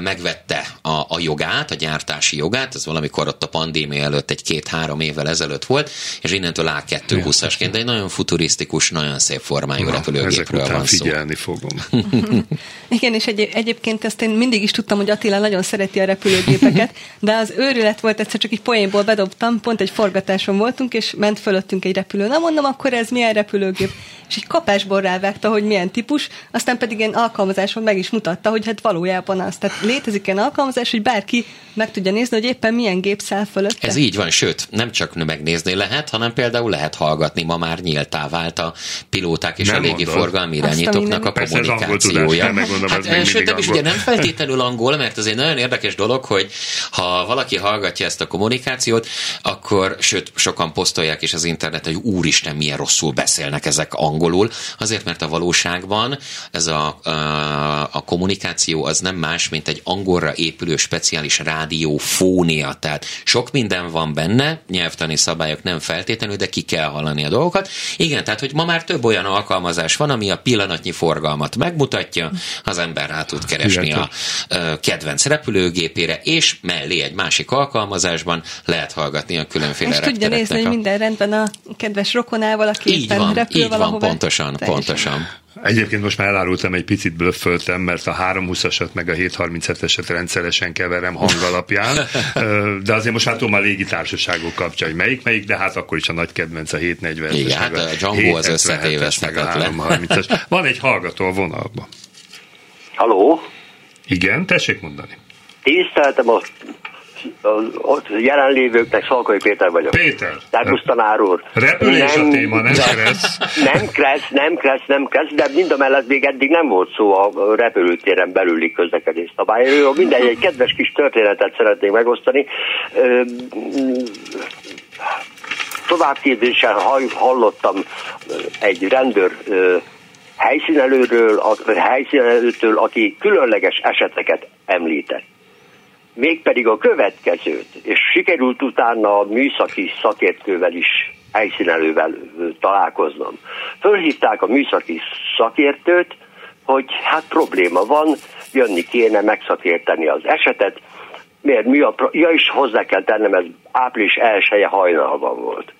megvette a, a jogát, a gyártási jogát, ez valamikor ott a pandémia előtt egy két-három évvel ezelőtt volt, és innentől A220-asként, de egy nagyon futurisztikus, nagyon szép formájú Na, repülőgépről van szó. figyelni fogom. [laughs] Igen, és egy, egyébként ezt én mindig is tudtam, hogy Attila nagyon szereti a repülőgépeket, de az őrület volt, egyszer csak egy poénból bedobtam, pont egy forgatáson voltunk, és ment fölöttünk egy repülő. Na mondom, akkor ez milyen repülőgép? És egy kapásból rávágta, hogy milyen típus, aztán pedig én alkalmazáson meg is mutatta, hogy hát valójában az. Tehát létezik ilyen alkalmazás, hogy bárki meg tudja nézni, hogy éppen milyen gép száll fölött. Ez így van, sőt, nem csak megnézni lehet, hanem például lehet hallgatni. Ma már nyíltá vált a pilóták és nem a légi forgalmi irányítóknak a kommunikációja. Tudás, hát, ez sőt, nem is ugye nem feltétlenül angol, mert az egy nagyon érdekes dolog, hogy ha valaki hallgatja ezt a kommunikációt, akkor sőt, sokan posztolják is az interneten, hogy úristen, milyen rosszul beszélnek ezek angolul, azért, mert a valóságban ez a, a, a kommunikáció az nem más, mint egy angolra épülő speciális rádiófónia, tehát sok minden van benne, nyelvtani szabályok nem feltétlenül, de ki kell hallani a dolgokat. Igen, tehát, hogy ma már több olyan alkalmazás van, ami a pillanatnyi forgalmat megmutatja, az ember rá tud keresni a, a kedvenc repülőgépére, és mellé egy másik alkalmazásban lehet hallgatni a különféle És tudja nézni, hogy minden rendben a kedves rokonával, aki így éppen van, repül így valahova. Pontosan, pontosan. Egyébként most már elárultam, egy picit blöfföltem, mert a 320-asat meg a 737-eset rendszeresen keverem hangalapján, [laughs] de azért most már tudom a légitársaságok kapcsa, hogy melyik melyik, de hát akkor is a nagy kedvenc a 740 Igen, hát a Django az összetéveszthetetlen. Van egy hallgató a vonalban. Haló? Igen, tessék mondani. Tiszteltem a ott jelenlévőknek Szalkai Péter vagyok. Péter. Szervusz tanár úr. Repülés nem, a téma, nem kressz. Nem kressz, nem kressz, nem kressz, de mind a mellett még eddig nem volt szó a repülőtéren belüli közlekedés szabályról. Mindegy, egy kedves kis történetet szeretnék megosztani. Továbbképzésen hallottam egy rendőr helyszínelőről, helyszínelőtől, aki különleges eseteket említett mégpedig a következőt, és sikerült utána a műszaki szakértővel is helyszínelővel találkoznom. Fölhívták a műszaki szakértőt, hogy hát probléma van, jönni kéne megszakérteni az esetet, miért mi a, pro- ja is hozzá kell tennem, ez április elsője hajnalban volt.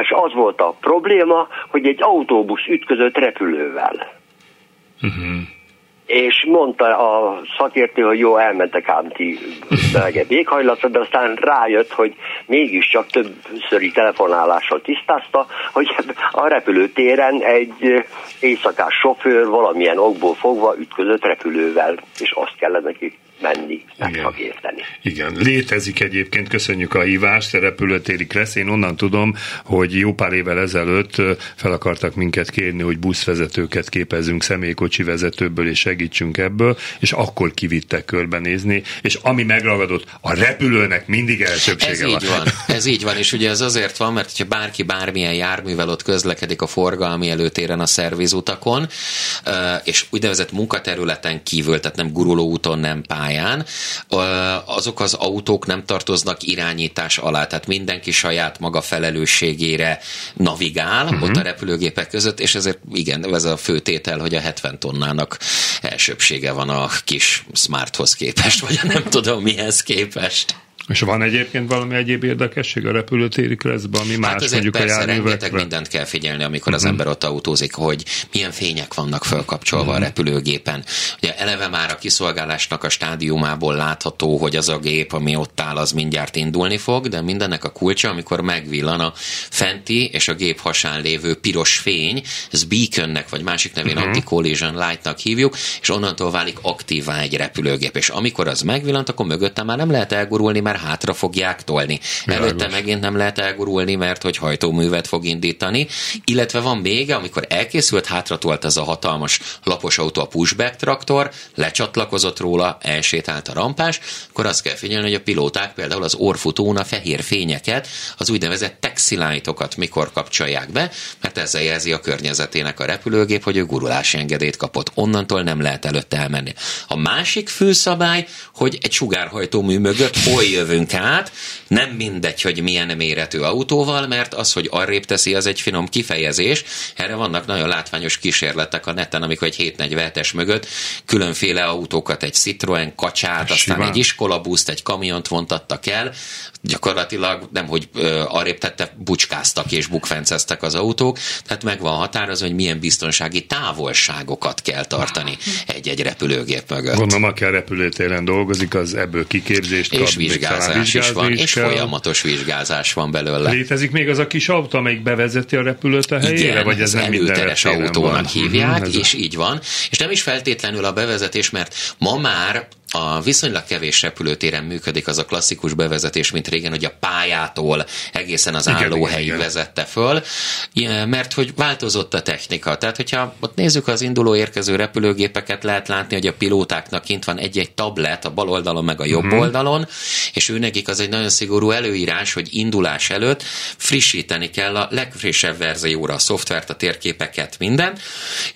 És az volt a probléma, hogy egy autóbusz ütközött repülővel. Uh-huh és mondta a szakértő, hogy jó, elmentek ám ti melegebb éghajlatra, de aztán rájött, hogy mégiscsak többszöri telefonálással tisztázta, hogy a repülőtéren egy éjszakás sofőr valamilyen okból fogva ütközött repülővel, és azt kellene neki menni, megszakérteni. Igen, létezik egyébként, köszönjük a hívást, a repülőtéri Kressz. Én onnan tudom, hogy jó pár évvel ezelőtt fel akartak minket kérni, hogy buszvezetőket képezünk személykocsi vezetőből, és segítsünk ebből, és akkor kivittek körbenézni, és ami megragadott, a repülőnek mindig elsőbsége ez van. Így van. Ez így van, és ugye ez azért van, mert hogyha bárki bármilyen járművel ott közlekedik a forgalmi előtéren a szervizutakon, és úgynevezett munkaterületen kívül, tehát nem guruló úton, nem pályán, pályán, azok az autók nem tartoznak irányítás alá, tehát mindenki saját maga felelősségére navigál uh-huh. ott a repülőgépek között, és ezért igen, ez a főtétel, hogy a 70 tonnának elsőbsége van a kis smarthoz képest, vagy nem tudom mihez képest. És van egyébként valami egyéb érdekesség a repülőtéri kreszben, ami hát más mondjuk persze, a rengeteg mindent kell figyelni, amikor az mhm. ember ott autózik, hogy milyen fények vannak fölkapcsolva uh-huh. a mhm. repülőgépen. Ugye eleve már a kiszolgálásnak a stádiumából látható, hogy az a gép, ami ott áll, az mindjárt indulni fog, de mindennek a kulcsa, amikor megvillan a fenti és a gép hasán lévő piros fény, ez beaconnek, vagy másik nevén uh-huh. anti-collision lightnak hívjuk, és onnantól válik aktívá egy repülőgép. És amikor az megvillant, akkor mögötte már nem lehet elgurulni, mert hátra fogják tolni. Világos. Előtte megint nem lehet elgurulni, mert hogy hajtóművet fog indítani. Illetve van még, amikor elkészült, hátratolt ez a hatalmas lapos autó, a pushback traktor, lecsatlakozott róla, elsétált a rampás, akkor azt kell figyelni, hogy a pilóták például az orfutón a fehér fényeket, az úgynevezett taxilájtokat mikor kapcsolják be, mert ezzel jelzi a környezetének a repülőgép, hogy ő gurulási engedélyt kapott. Onnantól nem lehet előtte elmenni. A másik főszabály, hogy egy sugárhajtómű mögött hol jövünk át, nem mindegy, hogy milyen méretű autóval, mert az, hogy arrébb teszi, az egy finom kifejezés. Erre vannak nagyon látványos kísérletek a neten, amikor egy 747-es mögött különféle autókat, egy Citroen kacsát, aztán egy iskolabuszt, egy kamiont vontattak el, gyakorlatilag nem, hogy arrébb tette, bucskáztak és bukfenceztek az autók, tehát meg van határozva, hogy milyen biztonsági távolságokat kell tartani egy-egy repülőgép mögött. Gondolom, aki a repülőtéren dolgozik, az ebből kiképzést kap. És vizsgázás is van, és kell. folyamatos vizsgázás van belőle. Létezik még az a kis autó, amelyik bevezeti a repülőt a helyére? Igen, vagy ez nem előteres autónak van. hívják, mm, és így van. És nem is feltétlenül a bevezetés, mert ma már a viszonylag kevés repülőtéren működik az a klasszikus bevezetés, mint régen, hogy a pályától egészen az állóhelyig vezette föl, mert hogy változott a technika. Tehát, hogyha ott nézzük az induló érkező repülőgépeket, lehet látni, hogy a pilótáknak kint van egy-egy tablet a bal oldalon, meg a jobb uh-huh. oldalon, és ő nekik az egy nagyon szigorú előírás, hogy indulás előtt frissíteni kell a legfrissebb verzióra a szoftvert, a térképeket, minden,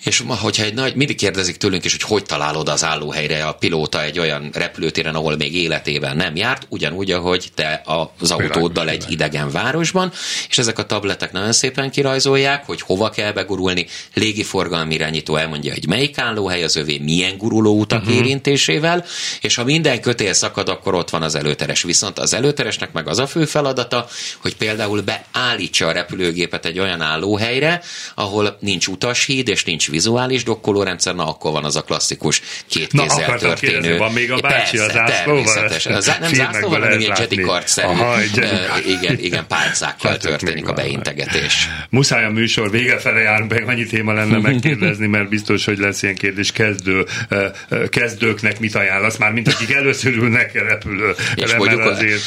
és hogyha egy nagy, mindig kérdezik tőlünk is, hogy hogy találod az állóhelyre a pilóta egy olyan repülőtéren, ahol még életében nem járt, ugyanúgy, ahogy te az autóddal egy idegen városban, és ezek a tabletek nagyon szépen kirajzolják, hogy hova kell begurulni, légiforgalmi irányító elmondja, hogy melyik állóhely az övé, milyen gurulóutak uh-huh. érintésével, és ha minden kötél szakad, akkor ott van az előteres. Viszont az előteresnek meg az a fő feladata, hogy például beállítsa a repülőgépet egy olyan állóhelyre, ahol nincs utashíd és nincs vizuális dokkolórendszer, na akkor van az a klasszikus két kézzel történő. Még a bácsi Persze, az zászlóval. Az, nem zászlóval, hanem ilyen Jedi kartszerű. igen, igen, pálcákkal történik a beintegetés. Muszáj a műsor vége fele jár, meg annyi téma lenne megkérdezni, mert biztos, hogy lesz ilyen kérdés kezdő, kezdőknek mit ajánlasz, már mint akik először ülnek repülő. És mondjuk azért,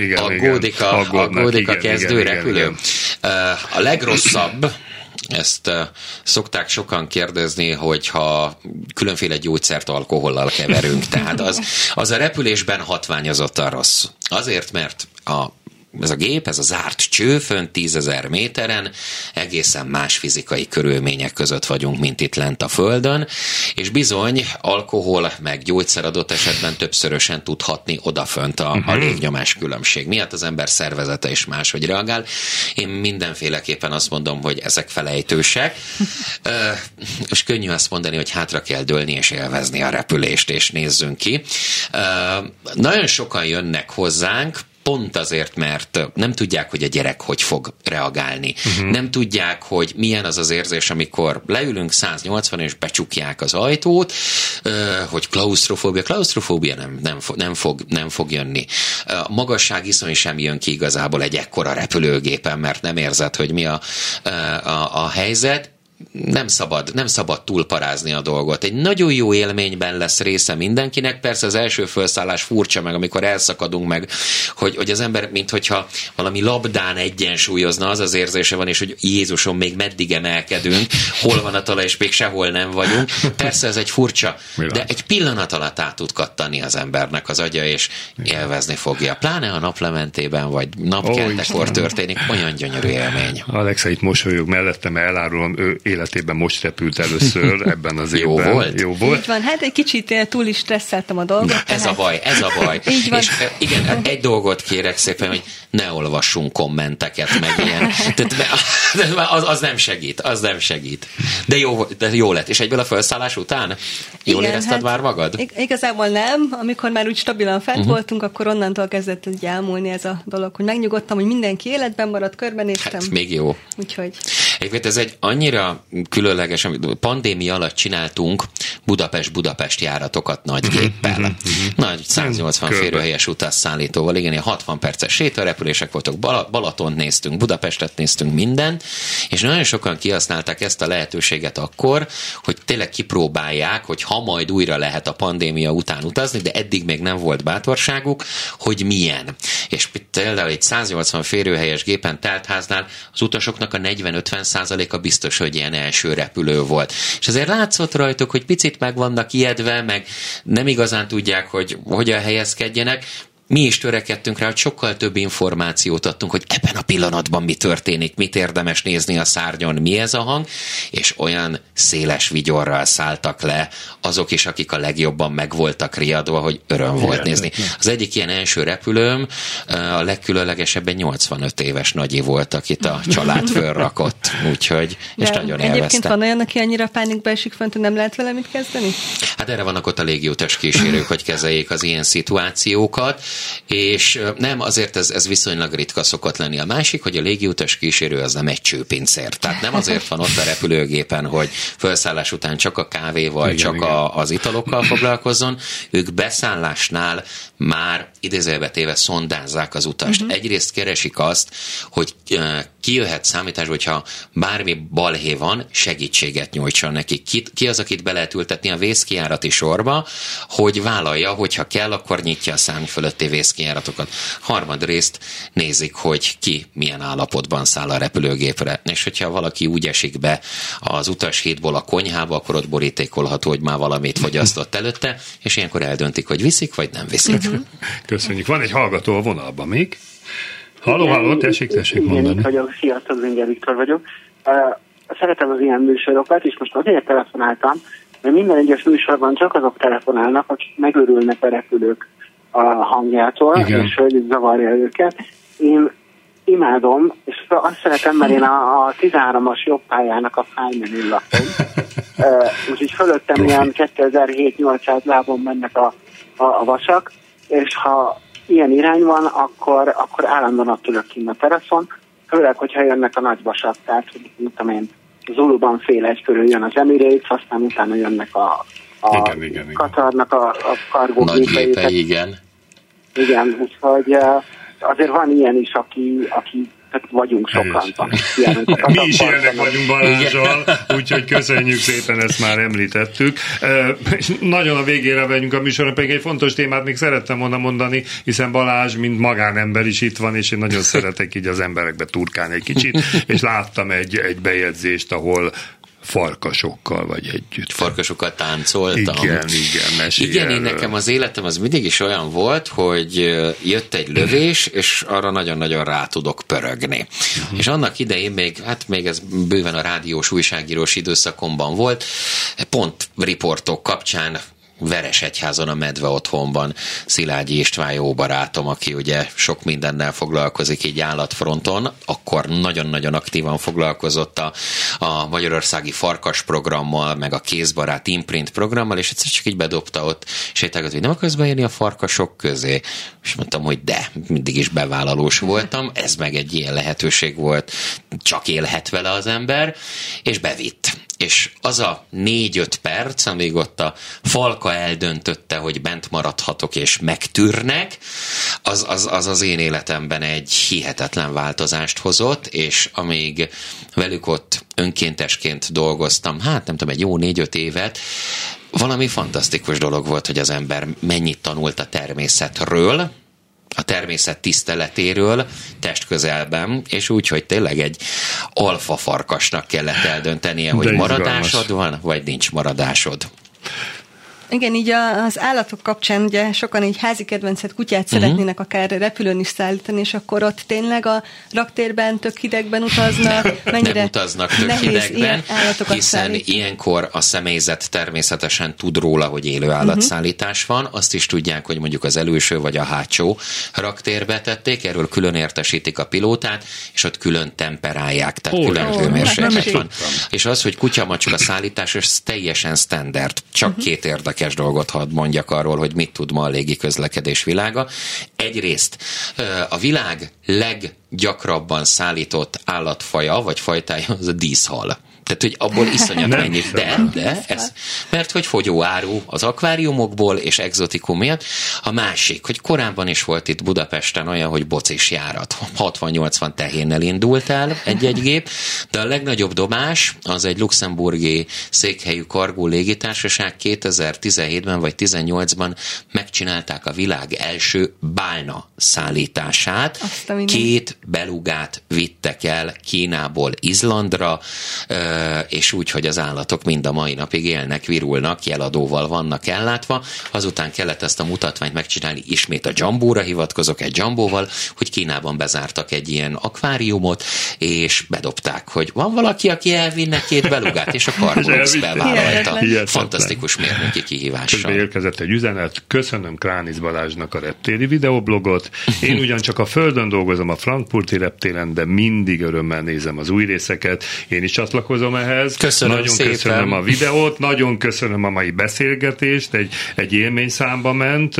igen, aggódik a, aggódik a kezdő igen, repülő. Igen, igen. A legrosszabb, ezt uh, szokták sokan kérdezni, hogyha különféle gyógyszert alkohollal keverünk. Tehát az, az a repülésben hatványozottan rossz. Azért, mert a ez a gép, ez a zárt cső, fönn tízezer méteren, egészen más fizikai körülmények között vagyunk, mint itt lent a Földön, és bizony alkohol meg gyógyszer adott esetben többszörösen tudhatni odafönt a, a mhm. légnyomás különbség miatt, az ember szervezete is máshogy reagál. Én mindenféleképpen azt mondom, hogy ezek felejtősek, és könnyű azt mondani, hogy hátra kell dőlni és élvezni a repülést, és nézzünk ki. Nagyon sokan jönnek hozzánk, pont azért, mert nem tudják, hogy a gyerek hogy fog reagálni. Uh-huh. Nem tudják, hogy milyen az az érzés, amikor leülünk 180 és becsukják az ajtót, hogy klaustrofóbia. Klaustrofóbia nem, nem, nem, fog, nem fog jönni. A magasság iszony sem jön ki igazából egy ekkora repülőgépen, mert nem érzed, hogy mi a, a, a helyzet nem szabad, nem szabad túlparázni a dolgot. Egy nagyon jó élményben lesz része mindenkinek, persze az első felszállás furcsa meg, amikor elszakadunk meg, hogy, hogy az ember, mint hogyha valami labdán egyensúlyozna, az az érzése van, és hogy Jézusom, még meddig emelkedünk, hol van a talaj, és még sehol nem vagyunk. Persze ez egy furcsa, de egy pillanat alatt át tud kattani az embernek az agya, és élvezni fogja. Pláne a naplementében, vagy napkeltekor történik, olyan gyönyörű élmény. Alexa itt mosolyog mellettem, elárulom, ő életében most repült először [laughs] ebben az Jó évben. volt? Jó volt. Így van, hát egy kicsit túl is stresszeltem a dolgot. Na, ez a baj, ez a baj. [laughs] Így van. És igen, egy dolgot kérek szépen, hogy ne olvassunk kommenteket, meg ilyen. Tehát [laughs] az, az nem segít, az nem segít. De jó, de jó lett. És egyből a felszállás után? Jól igen, érezted hát már magad? Igazából nem. Amikor már úgy stabilan fent uh-huh. voltunk, akkor onnantól kezdett elmúlni ez a dolog, hogy megnyugodtam, hogy mindenki életben maradt, körbenéztem. Hát, még jó. Úgyhogy... Egyébként ez egy annyira különleges, amit pandémia alatt csináltunk Budapest-Budapest járatokat nagy géppel. nagy 180 férőhelyes utasszállítóval, igen, ilyen 60 perces sétarepülések voltak, Balaton néztünk, Budapestet néztünk, minden, és nagyon sokan kihasználták ezt a lehetőséget akkor, hogy tényleg kipróbálják, hogy ha majd újra lehet a pandémia után utazni, de eddig még nem volt bátorságuk, hogy milyen. És például egy 180 férőhelyes gépen teltháznál az utasoknak a 40-50 százaléka biztos, hogy ilyen első repülő volt. És azért látszott rajtuk, hogy picit meg vannak ijedve, meg nem igazán tudják, hogy hogyan helyezkedjenek, mi is törekedtünk rá, hogy sokkal több információt adtunk, hogy ebben a pillanatban mi történik, mit érdemes nézni a szárnyon, mi ez a hang, és olyan széles vigyorral szálltak le azok is, akik a legjobban meg voltak riadva, hogy öröm volt nézni. Az egyik ilyen első repülőm, a legkülönlegesebben 85 éves nagyi volt, akit a család [laughs] fölrakott, úgyhogy, De és nagyon Egyébként élvezte. van olyan, aki annyira pánikba esik fönt, hogy nem lehet vele mit kezdeni? Hát erre vannak ott a légiutas kísérők, hogy kezeljék az ilyen szituációkat és nem, azért ez, ez viszonylag ritka szokott lenni. A másik, hogy a légiutas kísérő az nem egy csőpincér. Tehát nem azért van ott a repülőgépen, hogy felszállás után csak a kávéval, igen, csak igen. A, az italokkal foglalkozzon. Ők beszállásnál már idézőjelbe téve szondázzák az utast. Uh-huh. Egyrészt keresik azt, hogy ki jöhet számításba, hogyha bármi balhé van, segítséget nyújtson neki. Ki, ki az, akit be lehet ültetni a vészkiárati sorba, hogy vállalja, hogyha kell, akkor nyitja a szárny fölötti vészkijáratokat. Harmadrészt nézik, hogy ki milyen állapotban száll a repülőgépre. És hogyha valaki úgy esik be az utashídból a konyhába, akkor ott borítékolható, hogy már valamit fogyasztott előtte, és ilyenkor eldöntik, hogy viszik, vagy nem viszik. Uh-huh. Köszönjük. Van egy hallgató a vonalban még. Halló, halló, tessék, tessék mondani. Igen, vagyok, sziasztok, Zinger Viktor vagyok. Uh, szeretem az ilyen műsorokat, és most azért telefonáltam, mert minden egyes műsorban csak azok telefonálnak, akik megörülnek a repülők a hangjától, Igen. és hogy zavarja őket. Én imádom, és azt szeretem, mert én a, a 13-as jobb pályának a fájmenő lakom. úgyhogy fölöttem ilyen 2700-800 lábon mennek a, a, a vasak, és ha ilyen irány van, akkor, akkor állandóan ott ülök kint a teraszon, főleg, hogyha jönnek a nagyvasak, tehát, hogy tudom én, Zuluban fél egy körül jön az Emirates, aztán utána jönnek a, a igen, igen. Katarnak a, a kargógépei. igen. Igen, úgyhogy azért van ilyen is, aki, aki tehát vagyunk sokan. [laughs] Mi is ilyenek vagyunk Balázsral, [laughs] úgyhogy köszönjük szépen, ezt már említettük. Nagyon a végére vegyünk a műsorra, pedig egy fontos témát még szerettem volna mondani, hiszen Balázs, mint magánember is itt van, és én nagyon szeretek így az emberekbe turkálni egy kicsit, [laughs] és láttam egy, egy bejegyzést, ahol farkasokkal vagy együtt. Farkasokkal táncoltam. Igen, igen, mesélj Igen, én nekem az életem az mindig is olyan volt, hogy jött egy lövés, és arra nagyon-nagyon rá tudok pörögni. Uh-huh. És annak idején még, hát még ez bőven a rádiós újságírós időszakomban volt, pont riportok kapcsán Veresegyházon a Medve otthonban. Szilágyi István jó barátom, aki ugye sok mindennel foglalkozik így állatfronton, akkor nagyon-nagyon aktívan foglalkozott a, a Magyarországi Farkas programmal, meg a Kézbarát Imprint programmal, és egyszer csak így bedobta ott sétálgat, hogy nem akarsz bejönni a farkasok közé? És mondtam, hogy de, mindig is bevállalós voltam, ez meg egy ilyen lehetőség volt, csak élhet vele az ember, és bevitt és az a négy-öt perc, amíg ott a falka eldöntötte, hogy bent maradhatok és megtűrnek, az az, az az én életemben egy hihetetlen változást hozott, és amíg velük ott önkéntesként dolgoztam, hát nem tudom, egy jó négy-öt évet, valami fantasztikus dolog volt, hogy az ember mennyit tanult a természetről, a természet tiszteletéről testközelben, és úgy, hogy tényleg egy alfa farkasnak kellett eldöntenie, hogy maradásod van, vagy nincs maradásod. Igen, így az állatok kapcsán ugye sokan így házi kedvencet kutyát uh-huh. szeretnének akár repülőn is szállítani, és akkor ott tényleg a raktérben tök hidegben utaznak, mennyire Nem utaznak tök hidegben, hiszen szállítani. ilyenkor a személyzet természetesen tud róla, hogy élő állatszállítás uh-huh. van, azt is tudják, hogy mondjuk az előső vagy a hátsó raktérbe tették, erről külön értesítik a pilótát, és ott külön temperálják, tehát oh, külön oh, hőmérséklet van. És az, hogy kutya macska szállítás, ez teljesen standard, csak uh-huh. két érdek érdekes dolgot hadd mondjak arról, hogy mit tud ma a légi közlekedés világa. Egyrészt a világ leggyakrabban szállított állatfaja, vagy fajtája az a díszhal. Tehát, hogy abból iszonyat mennyi. De, de, ez, mert hogy fogyó áru az akváriumokból és exotikum miatt. A másik, hogy korábban is volt itt Budapesten olyan, hogy bocis járat. 60-80 tehénnel indult el egy-egy gép, de a legnagyobb dobás az egy luxemburgi székhelyű kargó légitársaság 2017-ben vagy 18-ban megcsinálták a világ első bálna szállítását. Két belugát vittek el Kínából Izlandra, és úgy, hogy az állatok mind a mai napig élnek, virulnak, jeladóval vannak ellátva. Azután kellett ezt a mutatványt megcsinálni, ismét a Jambóra hivatkozok, egy Jambóval, hogy Kínában bezártak egy ilyen akváriumot, és bedobták, hogy van valaki, aki elvinne két belugát, és a [laughs] Carbox bevállalta. Fantasztikus mérnöki kihívással. Közben érkezett egy üzenet, köszönöm Kránisz Balázsnak a reptéri videoblogot. Én [laughs] ugyancsak a Földön dolgozom a Frankfurti reptéren, de mindig örömmel nézem az új részeket. Én is csatlakozom csatlakozom ehhez. Köszönöm nagyon szépen. köszönöm a videót, nagyon köszönöm a mai beszélgetést, egy, egy élményszámba ment.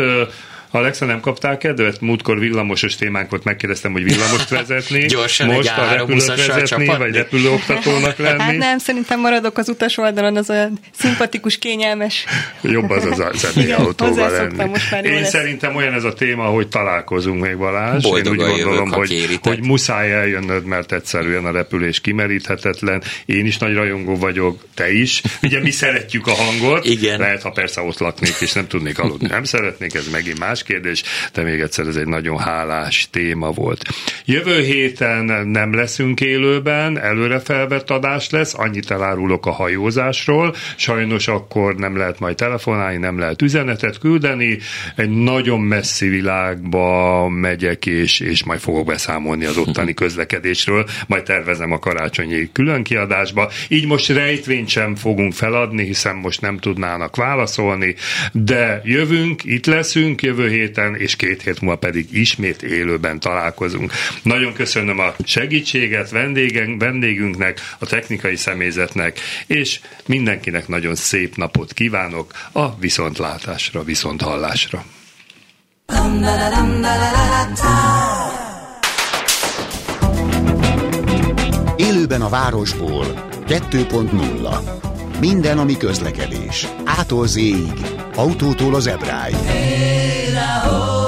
Alexa, nem kaptál kedvet? Múltkor villamosos témánkat megkérdeztem, hogy villamost vezetni. [laughs] Gyorsan Most egy a repülőt vezetni, vagy repülőoktatónak [laughs] lenni. Hát nem, szerintem maradok az utas oldalon, az olyan szimpatikus, kényelmes. Jobb az az személyautóval [laughs] lenni. Most már Én lesz. szerintem olyan ez a téma, hogy találkozunk még Balázs. Boldogan Én úgy gondolom, jövök, hogy, hogy muszáj eljönnöd, mert egyszerűen a repülés kimeríthetetlen. Én is nagy rajongó vagyok, te is. Ugye mi szeretjük a hangot. Igen. Lehet, ha persze ott laknék, és nem tudnék aludni. Nem szeretnék, ez megint más kérdés, de még egyszer ez egy nagyon hálás téma volt. Jövő héten nem leszünk élőben, előre felvett adás lesz, annyit elárulok a hajózásról, sajnos akkor nem lehet majd telefonálni, nem lehet üzenetet küldeni, egy nagyon messzi világba megyek, és, és majd fogok beszámolni az ottani [laughs] közlekedésről, majd tervezem a karácsonyi különkiadásba. Így most rejtvényt sem fogunk feladni, hiszen most nem tudnának válaszolni, de jövünk, itt leszünk jövő héten, és két hét múlva pedig ismét élőben találkozunk. Nagyon köszönöm a segítséget vendégen, vendégünknek, a technikai személyzetnek, és mindenkinek nagyon szép napot kívánok a viszontlátásra, viszonthallásra. Élőben a városból 2.0. Minden, ami közlekedés. Ától Z-ig. Autótól az ebráig. Hey,